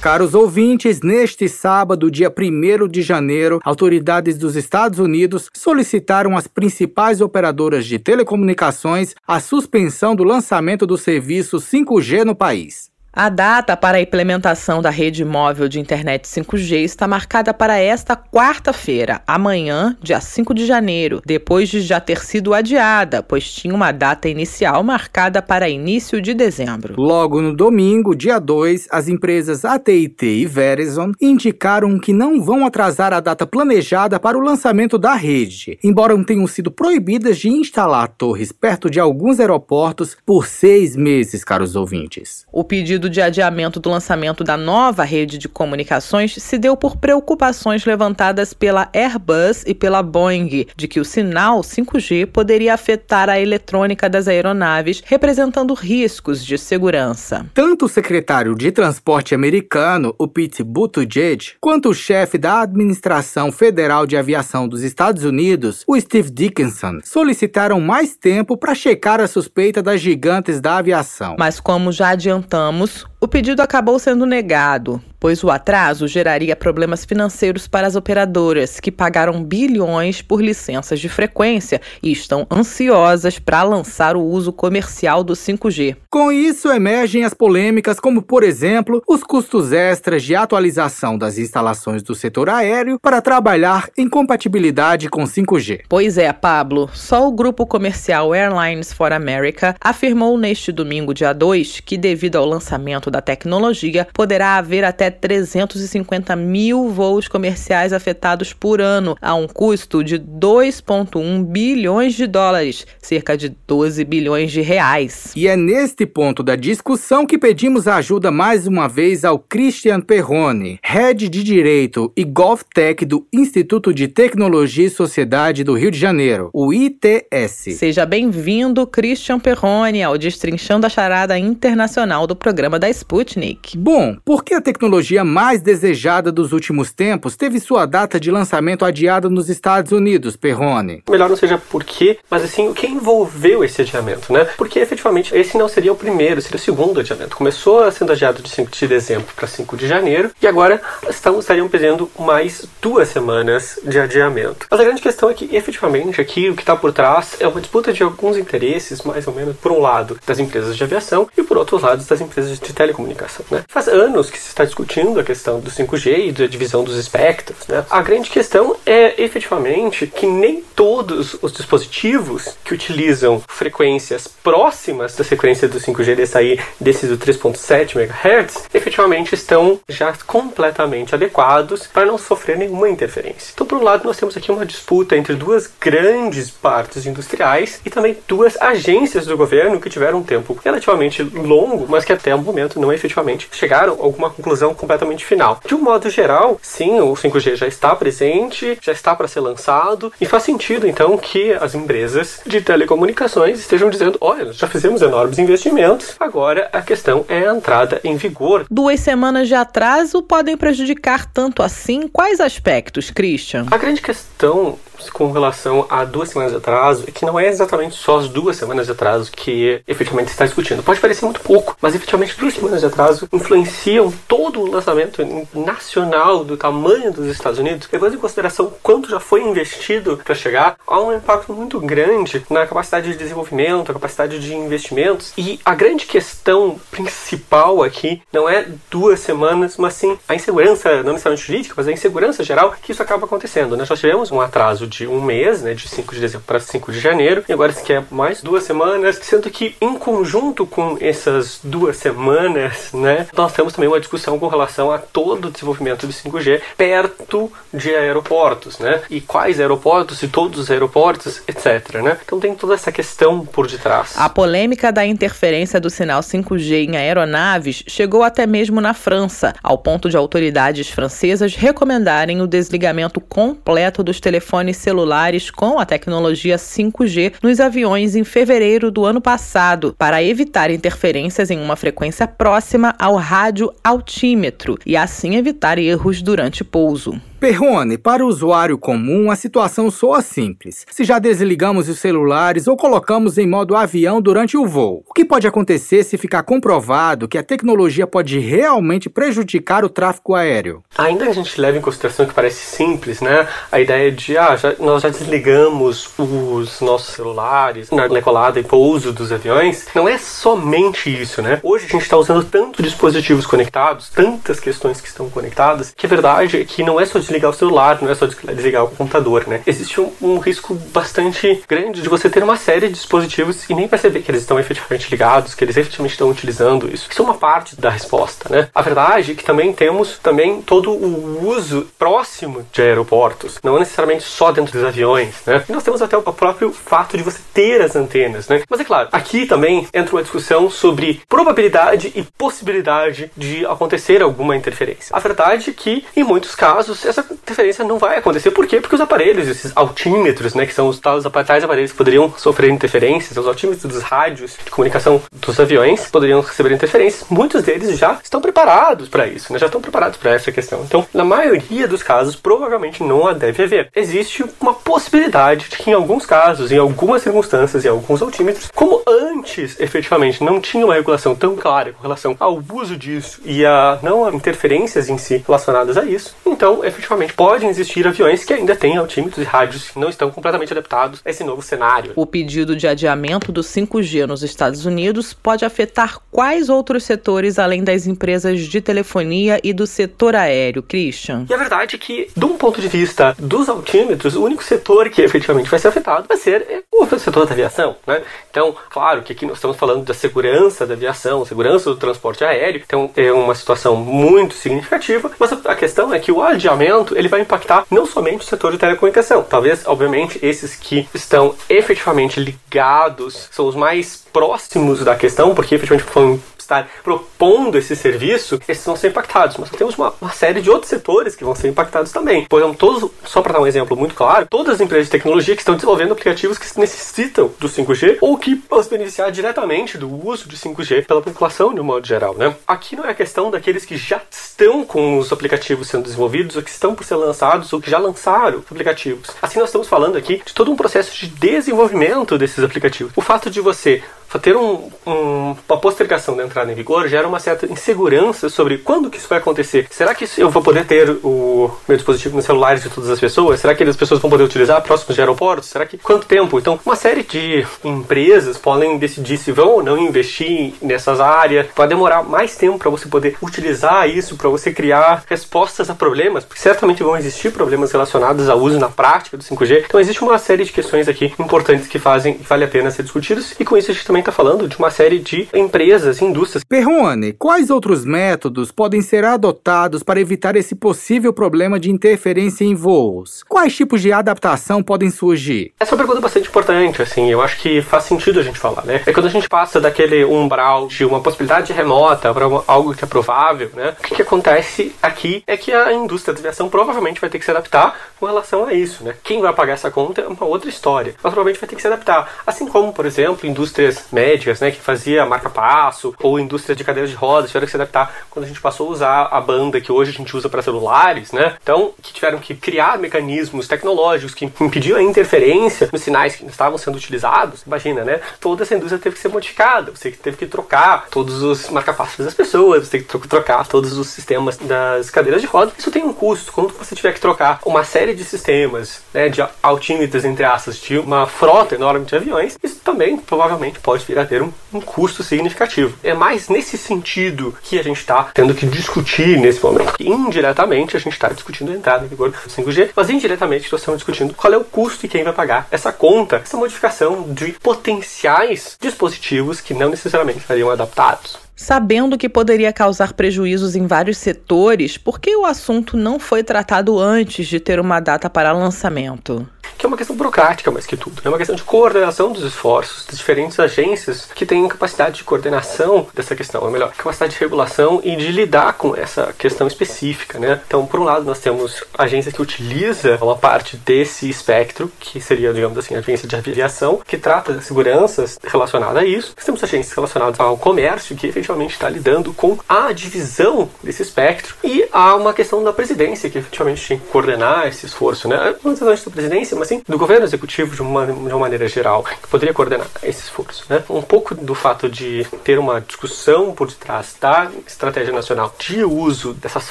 Caros ouvintes, neste sábado, dia 1 de janeiro, autoridades dos Estados Unidos solicitaram às principais operadoras de telecomunicações a suspensão do lançamento do serviço 5G no país. A data para a implementação da rede móvel de internet 5G está marcada para esta quarta-feira, amanhã, dia 5 de janeiro, depois de já ter sido adiada, pois tinha uma data inicial marcada para início de dezembro. Logo no domingo, dia 2, as empresas AT&T e Verizon indicaram que não vão atrasar a data planejada para o lançamento da rede, embora tenham sido proibidas de instalar torres perto de alguns aeroportos por seis meses, caros ouvintes. O pedido pedido de adiamento do lançamento da nova rede de comunicações se deu por preocupações levantadas pela Airbus e pela Boeing de que o sinal 5G poderia afetar a eletrônica das aeronaves, representando riscos de segurança. Tanto o secretário de transporte americano, o Pete Buttigieg, quanto o chefe da Administração Federal de Aviação dos Estados Unidos, o Steve Dickinson, solicitaram mais tempo para checar a suspeita das gigantes da aviação. Mas como já adiantamos, News o pedido acabou sendo negado pois o atraso geraria problemas financeiros para as operadoras, que pagaram bilhões por licenças de frequência e estão ansiosas para lançar o uso comercial do 5G. Com isso, emergem as polêmicas, como, por exemplo, os custos extras de atualização das instalações do setor aéreo para trabalhar em compatibilidade com 5G. Pois é, Pablo, só o grupo comercial Airlines for America afirmou neste domingo, dia 2, que devido ao lançamento da tecnologia, poderá haver até 350 mil voos comerciais afetados por ano, a um custo de 2,1 bilhões de dólares, cerca de 12 bilhões de reais. E é neste ponto da discussão que pedimos ajuda mais uma vez ao Christian Perrone, Head de Direito e GovTech do Instituto de Tecnologia e Sociedade do Rio de Janeiro, o ITS. Seja bem-vindo, Christian Perrone, ao Destrinchando a Charada Internacional do programa da Sputnik. Bom, por que a tecnologia mais desejada dos últimos tempos teve sua data de lançamento adiada nos Estados Unidos, Perrone. Melhor não seja por quê, mas assim, o que envolveu esse adiamento, né? Porque efetivamente esse não seria o primeiro, seria o segundo adiamento. Começou sendo adiado de 5 de dezembro para 5 de janeiro e agora estamos, estariam pedindo mais duas semanas de adiamento. Mas a grande questão é que efetivamente aqui o que está por trás é uma disputa de alguns interesses, mais ou menos, por um lado das empresas de aviação e por outro lado das empresas de telecomunicação, né? Faz anos que se está discutindo a questão do 5G e da divisão dos espectros. Né? A grande questão é efetivamente que nem todos os dispositivos que utilizam frequências próximas da frequência do 5G desse aí, desse do 3.7 MHz, efetivamente estão já completamente adequados para não sofrer nenhuma interferência. Então, por um lado, nós temos aqui uma disputa entre duas grandes partes industriais e também duas agências do governo que tiveram um tempo relativamente longo, mas que até o momento não efetivamente chegaram a alguma conclusão completamente final. De um modo geral, sim, o 5G já está presente, já está para ser lançado, e faz sentido então que as empresas de telecomunicações estejam dizendo: olha, já fizemos enormes investimentos, agora a questão é a entrada em vigor. Duas semanas de atraso podem prejudicar tanto assim? Quais aspectos, Christian? A grande questão com relação a duas semanas de atraso que não é exatamente só as duas semanas de atraso que efetivamente está discutindo. Pode parecer muito pouco, mas efetivamente duas semanas de atraso influenciam todo o lançamento nacional do tamanho dos Estados Unidos, levando em consideração quanto já foi investido para chegar, há um impacto muito grande na capacidade de desenvolvimento, a capacidade de investimentos. E a grande questão principal aqui não é duas semanas, mas sim a insegurança, não necessariamente jurídica, mas a insegurança geral que isso acaba acontecendo. Nós já tivemos um atraso de um mês, né, de 5 de dezembro para 5 de janeiro, e agora se quer mais duas semanas, sendo que em conjunto com essas duas semanas, né, nós temos também uma discussão com relação a todo o desenvolvimento do 5G perto de aeroportos, né, e quais aeroportos, e todos os aeroportos, etc, né. Então tem toda essa questão por detrás. A polêmica da interferência do sinal 5G em aeronaves chegou até mesmo na França, ao ponto de autoridades francesas recomendarem o desligamento completo dos telefones celulares com a tecnologia 5G nos aviões em fevereiro do ano passado, para evitar interferências em uma frequência próxima ao rádio altímetro e assim evitar erros durante pouso. Perrone, para o usuário comum, a situação soa simples. Se já desligamos os celulares ou colocamos em modo avião durante o voo, o que pode acontecer se ficar comprovado que a tecnologia pode realmente prejudicar o tráfego aéreo? Ainda que a gente leve em consideração que parece simples, né? A ideia de, ah, já, nós já desligamos os nossos celulares na decolada e pouso dos aviões, não é somente isso, né? Hoje a gente está usando tantos dispositivos conectados, tantas questões que estão conectadas, que a verdade é que não é só desligar o celular, não é só desligar o computador, né? Existe um, um, risco bastante grande de você ter uma série de dispositivos e nem perceber que eles estão efetivamente ligados, que eles efetivamente estão utilizando isso. Isso é uma parte da resposta, né? A verdade é que também temos também todo o uso próximo de aeroportos, não necessariamente só dentro dos aviões, né? E nós temos até o próprio fato de você ter as antenas, né? Mas é claro, aqui também entra uma discussão sobre probabilidade e possibilidade de acontecer alguma interferência. A verdade é que, em muitos casos, essa essa interferência não vai acontecer. Por quê? Porque os aparelhos, esses altímetros, né, que são os tais aparelhos que poderiam sofrer interferências, os altímetros dos rádios de comunicação dos aviões poderiam receber interferências. Muitos deles já estão preparados para isso, né, já estão preparados para essa questão. Então, na maioria dos casos, provavelmente não a deve haver. Existe uma possibilidade de que, em alguns casos, em algumas circunstâncias, em alguns altímetros, como antes efetivamente não tinha uma regulação tão clara com relação ao uso disso e a não a interferências em si relacionadas a isso, então efetivamente efetivamente podem existir aviões que ainda têm altímetros e rádios que não estão completamente adaptados a esse novo cenário. O pedido de adiamento do 5G nos Estados Unidos pode afetar quais outros setores além das empresas de telefonia e do setor aéreo, Christian? E a verdade é que, de um ponto de vista dos altímetros, o único setor que efetivamente vai ser afetado vai ser o setor da aviação, né? Então, claro que aqui nós estamos falando da segurança da aviação, segurança do transporte aéreo, então é uma situação muito significativa, mas a questão é que o adiamento ele vai impactar não somente o setor de telecomunicação. Talvez, obviamente, esses que estão efetivamente ligados são os mais próximos da questão, porque efetivamente foram estar propondo esse serviço, esses vão ser impactados. Mas temos uma, uma, série de outros setores que vão ser impactados também. Por exemplo, todos, só para dar um exemplo muito claro, todas as empresas de tecnologia que estão desenvolvendo aplicativos que necessitam do 5G ou que vão se beneficiar diretamente do uso de 5G pela população de um modo geral, né? Aqui não é a questão daqueles que já estão com os aplicativos sendo desenvolvidos ou que estão por ser lançados ou que já lançaram aplicativos. Assim, nós estamos falando aqui de todo um processo de desenvolvimento desses aplicativos. O fato de você ter um, um, uma postergação da entrada em vigor gera uma certa insegurança sobre quando que isso vai acontecer. Será que eu vou poder ter o meu dispositivo nos celulares de todas as pessoas? Será que as pessoas vão poder utilizar próximos de aeroportos? Será que quanto tempo? Então, uma série de empresas podem decidir se vão ou não investir nessas áreas. Vai demorar mais tempo para você poder utilizar isso, para você criar respostas a problemas, porque certamente vão existir problemas relacionados ao uso na prática do 5G. Então, existe uma série de questões aqui importantes que fazem vale a pena ser discutidos e com isso a gente também também está falando de uma série de empresas, indústrias. Perrone, quais outros métodos podem ser adotados para evitar esse possível problema de interferência em voos? Quais tipos de adaptação podem surgir? Essa é uma pergunta bastante importante, assim, eu acho que faz sentido a gente falar, né? É quando a gente passa daquele umbral de uma possibilidade remota para algo que é provável, né? O que, que acontece aqui é que a indústria da aviação provavelmente vai ter que se adaptar com relação a isso, né? Quem vai pagar essa conta é uma outra história, mas provavelmente vai ter que se adaptar. Assim como, por exemplo, indústrias médicas, né, que fazia marca-passo, ou indústria de cadeiras de rodas, tiveram que se adaptar quando a gente passou a usar a banda que hoje a gente usa para celulares, né? Então, que tiveram que criar mecanismos tecnológicos que impediam a interferência nos sinais que estavam sendo utilizados. Imagina, né? Toda essa indústria teve que ser modificada, você teve que trocar todos os marca-passos das pessoas, você teve que trocar todos os sistemas das cadeiras de rodas. Isso tem um custo. Quando você tiver que trocar uma série de sistemas, né, de altímetros, entre aspas, de uma frota enorme de aviões, isso também provavelmente pode pode vir a ter um, um custo significativo. É mais nesse sentido que a gente está tendo que discutir nesse momento. Indiretamente, a gente está discutindo a entrada em vigor do 5G, mas indiretamente nós estamos discutindo qual é o custo e quem vai pagar essa conta, essa modificação de potenciais dispositivos que não necessariamente estariam adaptados. Sabendo que poderia causar prejuízos em vários setores, por que o assunto não foi tratado antes de ter uma data para lançamento? Que é uma questão burocrática mais que tudo. É uma questão de coordenação dos esforços das diferentes agências que têm capacidade de coordenação dessa questão, ou melhor, capacidade de regulação e de lidar com essa questão específica, né? Então, por um lado, nós temos agências que utiliza uma parte desse espectro, que seria, digamos assim, a agência de aviação, que trata de seguranças relacionadas a isso. Nós temos agências relacionadas ao comércio, que efetivamente está lidando com a divisão desse espectro. E há uma questão da presidência, que efetivamente tem que coordenar esse esforço, né? Não necessariamente da presidência, mas assim, do governo executivo de uma, de uma maneira geral, que poderia coordenar esse esforço. Né? Um pouco do fato de ter uma discussão por detrás da estratégia nacional de uso dessas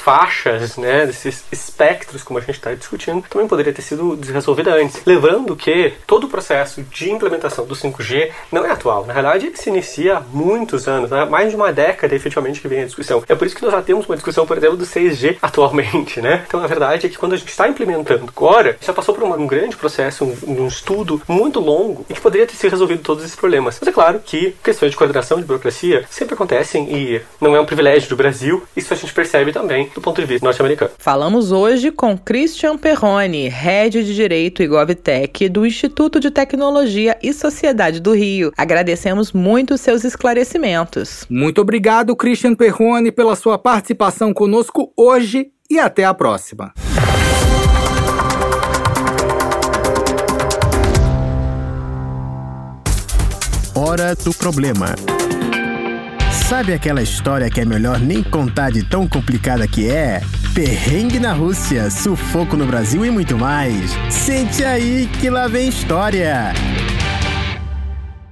faixas, né, desses espectros, como a gente está discutindo, também poderia ter sido resolvida antes. Lembrando que todo o processo de implementação do 5G não é atual. Na realidade, ele se inicia há muitos anos, né? mais de uma década efetivamente que vem a discussão. É por isso que nós já temos uma discussão, por exemplo, do 6G atualmente. Né? Então, a verdade é que quando a gente está implementando agora, já passou por um grande processo, um, um, estudo muito longo e que poderia ter sido resolvido todos esses problemas. Mas é claro que questões de coordenação, de burocracia, sempre acontecem e não é um privilégio do Brasil. Isso a gente percebe também do ponto de vista norte-americano. Falamos hoje com Christian Perrone, Head de Direito e GovTech do Instituto de Tecnologia e Sociedade do Rio. Agradecemos muito seus esclarecimentos. Muito obrigado, Christian Perrone, pela sua participação conosco hoje e até a próxima. Hora do Problema. Sabe aquela história que é melhor nem contar de tão complicada que é? Perrengue na Rússia, sufoco no Brasil e muito mais. Sente aí que lá vem história.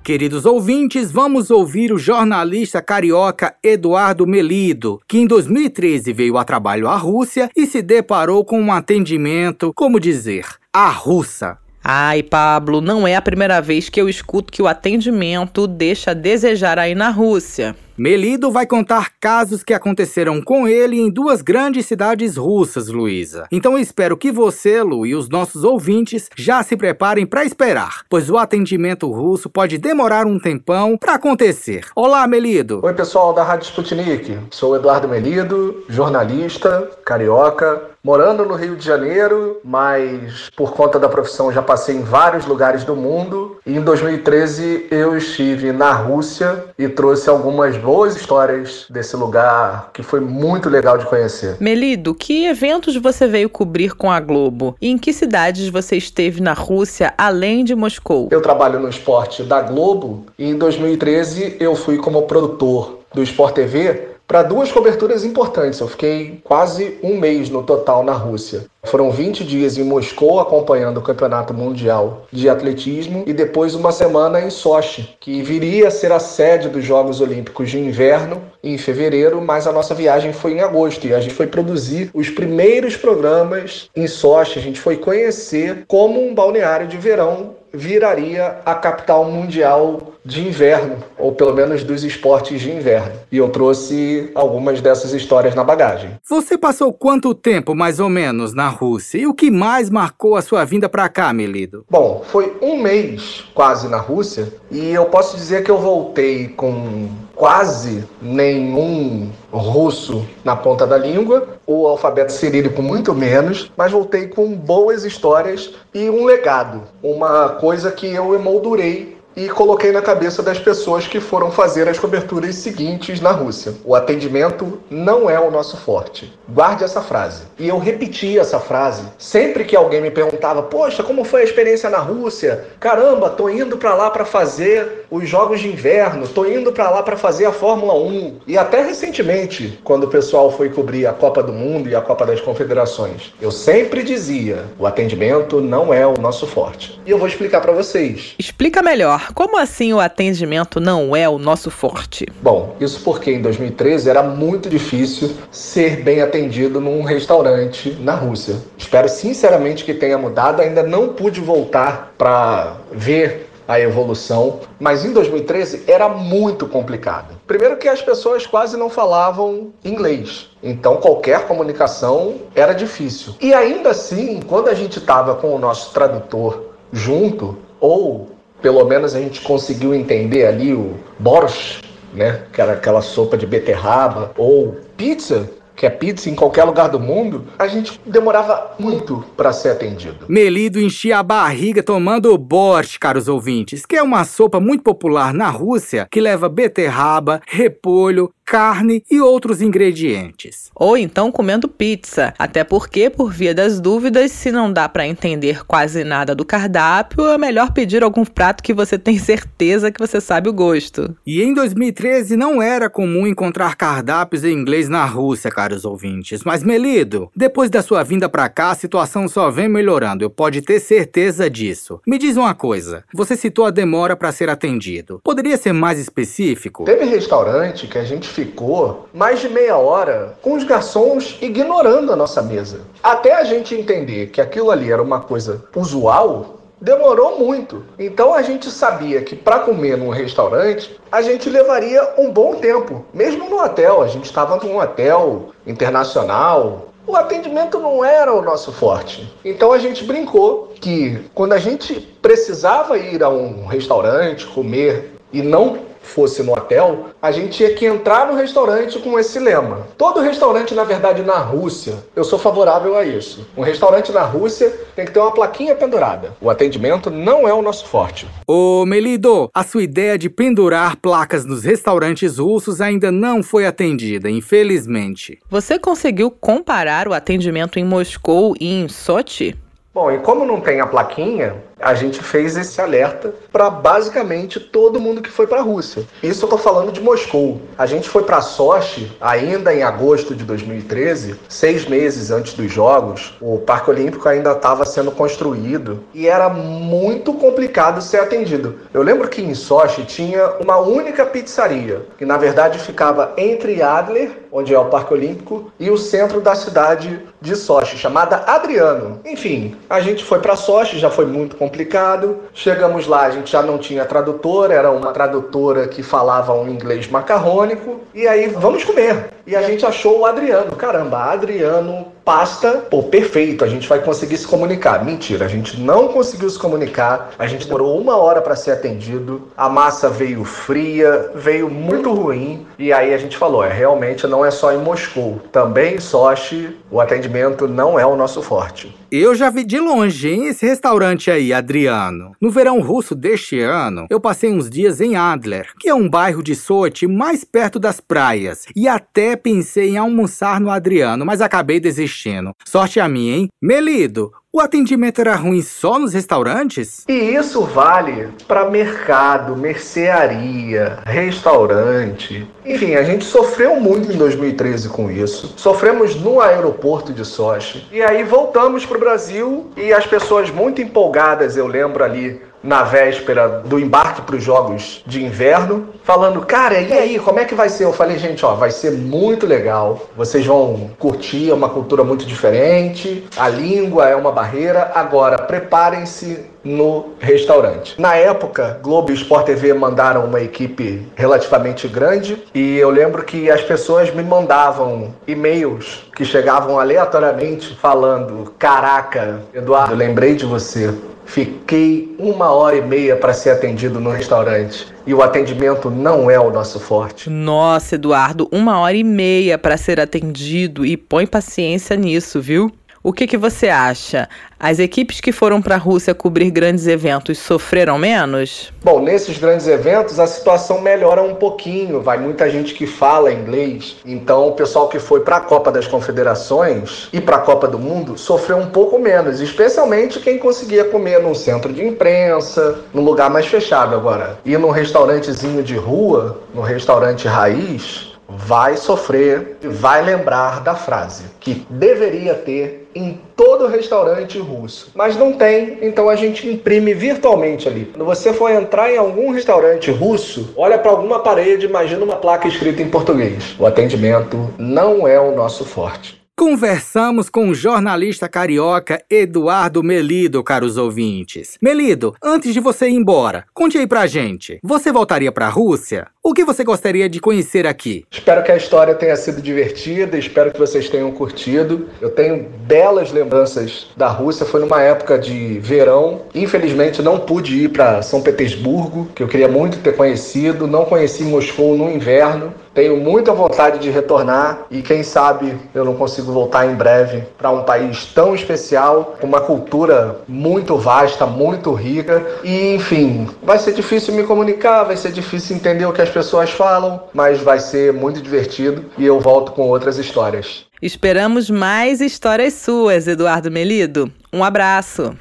Queridos ouvintes, vamos ouvir o jornalista carioca Eduardo Melido, que em 2013 veio a trabalho à Rússia e se deparou com um atendimento, como dizer, a russa. Ai, Pablo, não é a primeira vez que eu escuto que o atendimento deixa a desejar aí na Rússia. Melido vai contar casos que aconteceram com ele em duas grandes cidades russas, Luísa. Então eu espero que você, Lu, e os nossos ouvintes já se preparem para esperar, pois o atendimento russo pode demorar um tempão para acontecer. Olá, Melido. Oi, pessoal da Rádio Sputnik. Sou Eduardo Melido, jornalista, carioca, morando no Rio de Janeiro, mas por conta da profissão já passei em vários lugares do mundo. E em 2013 eu estive na Rússia e trouxe algumas boas histórias desse lugar que foi muito legal de conhecer. Melido, que eventos você veio cobrir com a Globo? E em que cidades você esteve na Rússia, além de Moscou? Eu trabalho no esporte da Globo e em 2013 eu fui como produtor do Sport TV para duas coberturas importantes. Eu fiquei quase um mês no total na Rússia. Foram 20 dias em Moscou acompanhando o Campeonato Mundial de Atletismo e depois uma semana em Sochi, que viria a ser a sede dos Jogos Olímpicos de Inverno em fevereiro, mas a nossa viagem foi em agosto e a gente foi produzir os primeiros programas em Sochi. A gente foi conhecer como um balneário de verão viraria a capital mundial de inverno, ou pelo menos dos esportes de inverno. E eu trouxe algumas dessas histórias na bagagem. Você passou quanto tempo, mais ou menos, na Rússia? E o que mais marcou a sua vinda para cá, Melido? Bom, foi um mês quase na Rússia, e eu posso dizer que eu voltei com quase nenhum russo na ponta da língua, o alfabeto cirílico muito menos, mas voltei com boas histórias e um legado, uma coisa que eu emoldurei e coloquei na cabeça das pessoas que foram fazer as coberturas seguintes na Rússia. O atendimento não é o nosso forte. Guarde essa frase. E eu repeti essa frase sempre que alguém me perguntava: "Poxa, como foi a experiência na Rússia? Caramba, tô indo para lá para fazer os jogos de inverno, tô indo para lá para fazer a Fórmula 1". E até recentemente, quando o pessoal foi cobrir a Copa do Mundo e a Copa das Confederações, eu sempre dizia: "O atendimento não é o nosso forte". E eu vou explicar para vocês. Explica melhor. Como assim o atendimento não é o nosso forte? Bom, isso porque em 2013 era muito difícil ser bem atendido num restaurante na Rússia. Espero sinceramente que tenha mudado, ainda não pude voltar para ver a evolução, mas em 2013 era muito complicado. Primeiro que as pessoas quase não falavam inglês. Então qualquer comunicação era difícil. E ainda assim, quando a gente estava com o nosso tradutor junto, ou pelo menos a gente conseguiu entender ali o borscht, né, que era aquela sopa de beterraba, ou pizza, que é pizza em qualquer lugar do mundo, a gente demorava muito para ser atendido. Melido enchia a barriga tomando borscht, caros ouvintes, que é uma sopa muito popular na Rússia que leva beterraba, repolho, carne e outros ingredientes. Ou então comendo pizza, até porque, por via das dúvidas, se não dá para entender quase nada do cardápio, é melhor pedir algum prato que você tem certeza que você sabe o gosto. E em 2013 não era comum encontrar cardápios em inglês na Rússia, caros ouvintes. Mas Melido, depois da sua vinda para cá, a situação só vem melhorando, eu pode ter certeza disso. Me diz uma coisa, você citou a demora para ser atendido. Poderia ser mais específico? Teve restaurante que a gente ficou mais de meia hora com os garçons ignorando a nossa mesa. Até a gente entender que aquilo ali era uma coisa usual, demorou muito. Então a gente sabia que para comer num restaurante, a gente levaria um bom tempo. Mesmo no hotel, a gente estava num hotel internacional, o atendimento não era o nosso forte. Então a gente brincou que quando a gente precisava ir a um restaurante comer e não fosse no hotel, a gente tinha que entrar no restaurante com esse lema. Todo restaurante, na verdade, na Rússia, eu sou favorável a isso. Um restaurante na Rússia tem que ter uma plaquinha pendurada. O atendimento não é o nosso forte. Ô Melido, a sua ideia de pendurar placas nos restaurantes russos ainda não foi atendida, infelizmente. Você conseguiu comparar o atendimento em Moscou e em Sochi? Bom, e como não tem a plaquinha, a gente fez esse alerta para basicamente todo mundo que foi para a Rússia. Isso eu estou falando de Moscou. A gente foi para Sochi ainda em agosto de 2013, seis meses antes dos Jogos. O Parque Olímpico ainda estava sendo construído e era muito complicado ser atendido. Eu lembro que em Sochi tinha uma única pizzaria, que na verdade ficava entre Adler, onde é o Parque Olímpico, e o centro da cidade de Sochi, chamada Adriano. Enfim, a gente foi para Sochi, já foi muito complicado complicado. Chegamos lá, a gente já não tinha tradutor, era uma tradutora que falava um inglês macarrônico. E aí, vamos comer. E a gente achou o Adriano. Caramba, Adriano pasta, pô, perfeito, a gente vai conseguir se comunicar. Mentira, a gente não conseguiu se comunicar, a gente demorou uma hora para ser atendido, a massa veio fria, veio muito ruim, e aí a gente falou, é, realmente não é só em Moscou, também em Sochi o atendimento não é o nosso forte. Eu já vi de longe, hein, esse restaurante aí, Adriano. No verão russo deste ano, eu passei uns dias em Adler, que é um bairro de Sochi mais perto das praias, e até pensei em almoçar no Adriano, mas acabei desistindo. Sorte a minha, hein? Melido, o atendimento era ruim só nos restaurantes? E isso vale para mercado, mercearia, restaurante. Enfim, a gente sofreu muito em 2013 com isso. Sofremos no aeroporto de Sochi. E aí voltamos para o Brasil e as pessoas muito empolgadas, eu lembro ali na véspera do embarque para os Jogos de Inverno, falando, cara, e aí, como é que vai ser? Eu falei, gente, ó, vai ser muito legal. Vocês vão curtir, é uma cultura muito diferente, a língua é uma barreira. Agora, preparem-se no restaurante. Na época, Globo e Sport TV mandaram uma equipe relativamente grande e eu lembro que as pessoas me mandavam e-mails que chegavam aleatoriamente falando: Caraca, Eduardo, lembrei de você. Fiquei uma hora e meia para ser atendido no restaurante e o atendimento não é o nosso forte. Nossa, Eduardo, uma hora e meia para ser atendido e põe paciência nisso, viu? O que, que você acha? As equipes que foram para a Rússia cobrir grandes eventos sofreram menos? Bom, nesses grandes eventos a situação melhora um pouquinho. Vai muita gente que fala inglês. Então, o pessoal que foi para a Copa das Confederações e para a Copa do Mundo sofreu um pouco menos, especialmente quem conseguia comer num centro de imprensa, num lugar mais fechado agora. Ir num restaurantezinho de rua, no restaurante raiz, vai sofrer e vai lembrar da frase que deveria ter em todo restaurante russo, mas não tem, então a gente imprime virtualmente ali. Quando você for entrar em algum restaurante russo, olha para alguma parede, imagina uma placa escrita em português. O atendimento não é o nosso forte. conversamos com o jornalista carioca Eduardo Melido, caros ouvintes. Melido, antes de você ir embora, conte aí pra gente. Você voltaria pra Rússia? O que você gostaria de conhecer aqui? Espero que a história tenha sido divertida, espero que vocês tenham curtido. Eu tenho belas lembranças da Rússia, foi numa época de verão. Infelizmente não pude ir para São Petersburgo, que eu queria muito ter conhecido, não conheci Moscou no inverno. Tenho muita vontade de retornar e quem sabe eu não consigo voltar em breve para um país tão especial, com uma cultura muito vasta, muito rica e enfim, vai ser difícil me comunicar, vai ser difícil entender o que as pessoas falam, mas vai ser muito divertido e eu volto com outras histórias. Esperamos mais histórias suas, Eduardo Melido. Um abraço.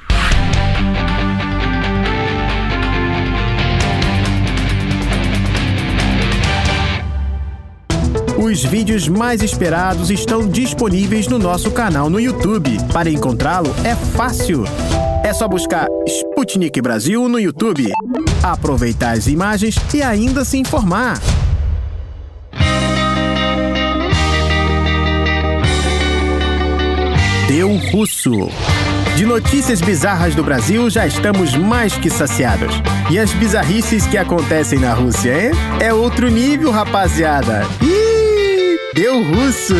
Os vídeos mais esperados estão disponíveis no nosso canal no YouTube. Para encontrá-lo é fácil. É só buscar Sputnik Brasil no YouTube, aproveitar as imagens e ainda se informar. Deu Russo. De notícias bizarras do Brasil já estamos mais que saciados. E as bizarrices que acontecem na Rússia, hein? É outro nível, rapaziada. Ih, deu russo!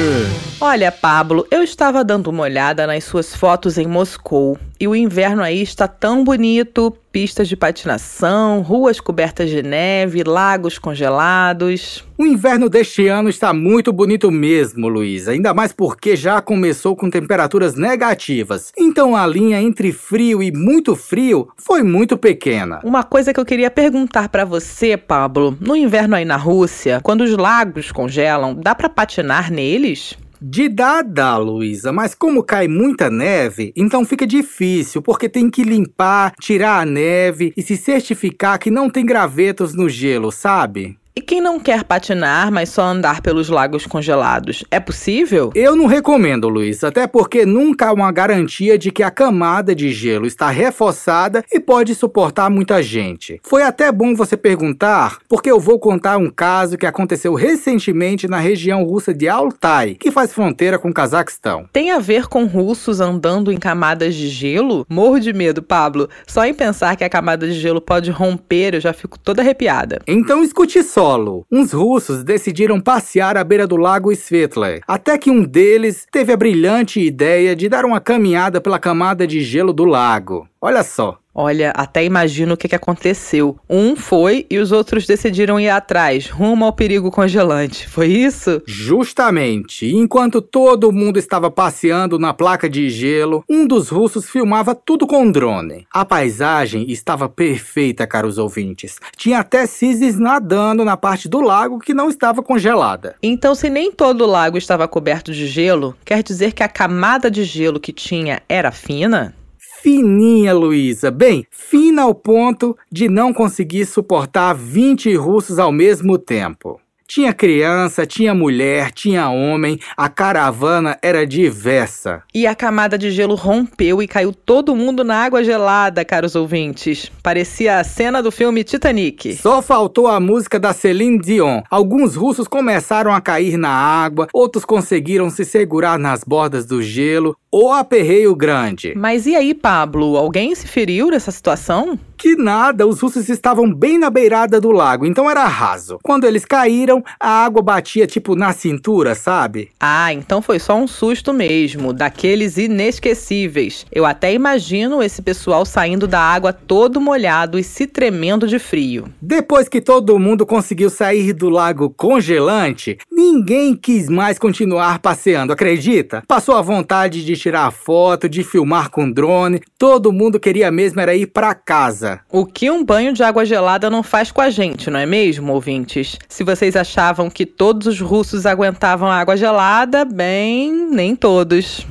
Olha, Pablo, eu estava dando uma olhada nas suas fotos em Moscou e o inverno aí está tão bonito pistas de patinação, ruas cobertas de neve, lagos congelados. O inverno deste ano está muito bonito mesmo, Luiz. Ainda mais porque já começou com temperaturas negativas. Então a linha entre frio e muito frio foi muito pequena. Uma coisa que eu queria perguntar para você, Pablo: no inverno aí na Rússia, quando os lagos congelam, dá para patinar neles? De dá, Luísa, mas como cai muita neve, então fica difícil, porque tem que limpar, tirar a neve e se certificar que não tem gravetos no gelo, sabe? E quem não quer patinar, mas só andar pelos lagos congelados, é possível? Eu não recomendo, Luiz, até porque nunca há uma garantia de que a camada de gelo está reforçada e pode suportar muita gente. Foi até bom você perguntar, porque eu vou contar um caso que aconteceu recentemente na região russa de Altai, que faz fronteira com o Cazaquistão. Tem a ver com russos andando em camadas de gelo? Morro de medo, Pablo. Só em pensar que a camada de gelo pode romper, eu já fico toda arrepiada. Então escute só solo. Uns russos decidiram passear à beira do lago Svetly, até que um deles teve a brilhante ideia de dar uma caminhada pela camada de gelo do lago. Olha só. Olha, até imagino o que, que aconteceu. Um foi e os outros decidiram ir atrás, rumo ao perigo congelante. Foi isso? Justamente. Enquanto todo mundo estava passeando na placa de gelo, um dos russos filmava tudo com drone. A paisagem estava perfeita, caros ouvintes. Tinha até cisnes nadando na parte do lago que não estava congelada. Então, se nem todo o lago estava coberto de gelo, quer dizer que a camada de gelo que tinha era fina? Fininha, Luísa. Bem, fina ao ponto de não conseguir suportar 20 russos ao mesmo tempo. Tinha criança, tinha mulher, tinha homem, a caravana era diversa. E a camada de gelo rompeu e caiu todo mundo na água gelada, caros ouvintes. Parecia a cena do filme Titanic. Só faltou a música da Celine Dion. Alguns russos começaram a cair na água, outros conseguiram se segurar nas bordas do gelo. O aperreio grande. Mas e aí, Pablo? Alguém se feriu nessa situação? Que nada, os russos estavam bem na beirada do lago, então era raso. Quando eles caíram, a água batia tipo na cintura, sabe? Ah, então foi só um susto mesmo, daqueles inesquecíveis. Eu até imagino esse pessoal saindo da água todo molhado e se tremendo de frio. Depois que todo mundo conseguiu sair do lago congelante, ninguém quis mais continuar passeando, acredita? Passou a vontade de tirar foto, de filmar com drone, todo mundo queria mesmo era ir para casa. O que um banho de água gelada não faz com a gente, não é mesmo, ouvintes? Se vocês achavam que todos os russos aguentavam água gelada, bem, nem todos.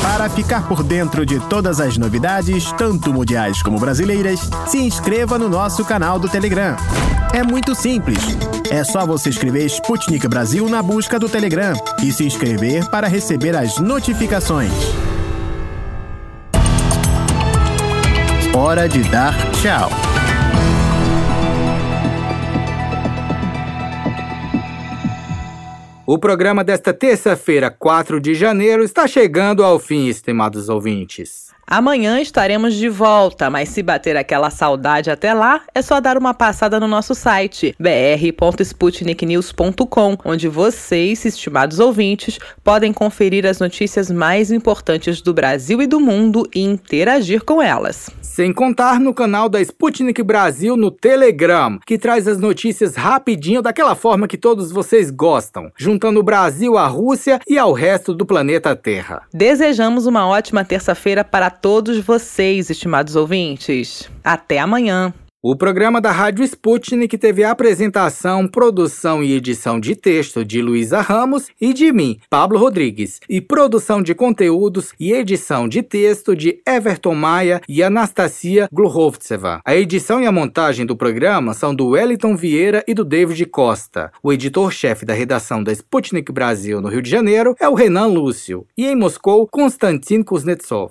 Para ficar por dentro de todas as novidades, tanto mundiais como brasileiras, se inscreva no nosso canal do Telegram. É muito simples. É só você escrever Sputnik Brasil na busca do Telegram e se inscrever para receber as notificações. hora de dar tchau. O programa desta terça-feira, 4 de janeiro, está chegando ao fim, estimados ouvintes. Amanhã estaremos de volta, mas se bater aquela saudade até lá, é só dar uma passada no nosso site br.sputniknews.com, onde vocês, estimados ouvintes, podem conferir as notícias mais importantes do Brasil e do mundo e interagir com elas. Sem contar no canal da Sputnik Brasil no Telegram, que traz as notícias rapidinho daquela forma que todos vocês gostam, juntando o Brasil à Rússia e ao resto do planeta Terra. Desejamos uma ótima terça-feira para todos vocês, estimados ouvintes. Até amanhã! O programa da Rádio Sputnik teve a apresentação, produção e edição de texto de Luísa Ramos e de mim, Pablo Rodrigues, e produção de conteúdos e edição de texto de Everton Maia e Anastasia Gluhovtseva. A edição e a montagem do programa são do Wellington Vieira e do David Costa. O editor-chefe da redação da Sputnik Brasil no Rio de Janeiro é o Renan Lúcio, e em Moscou, Konstantin Kuznetsov.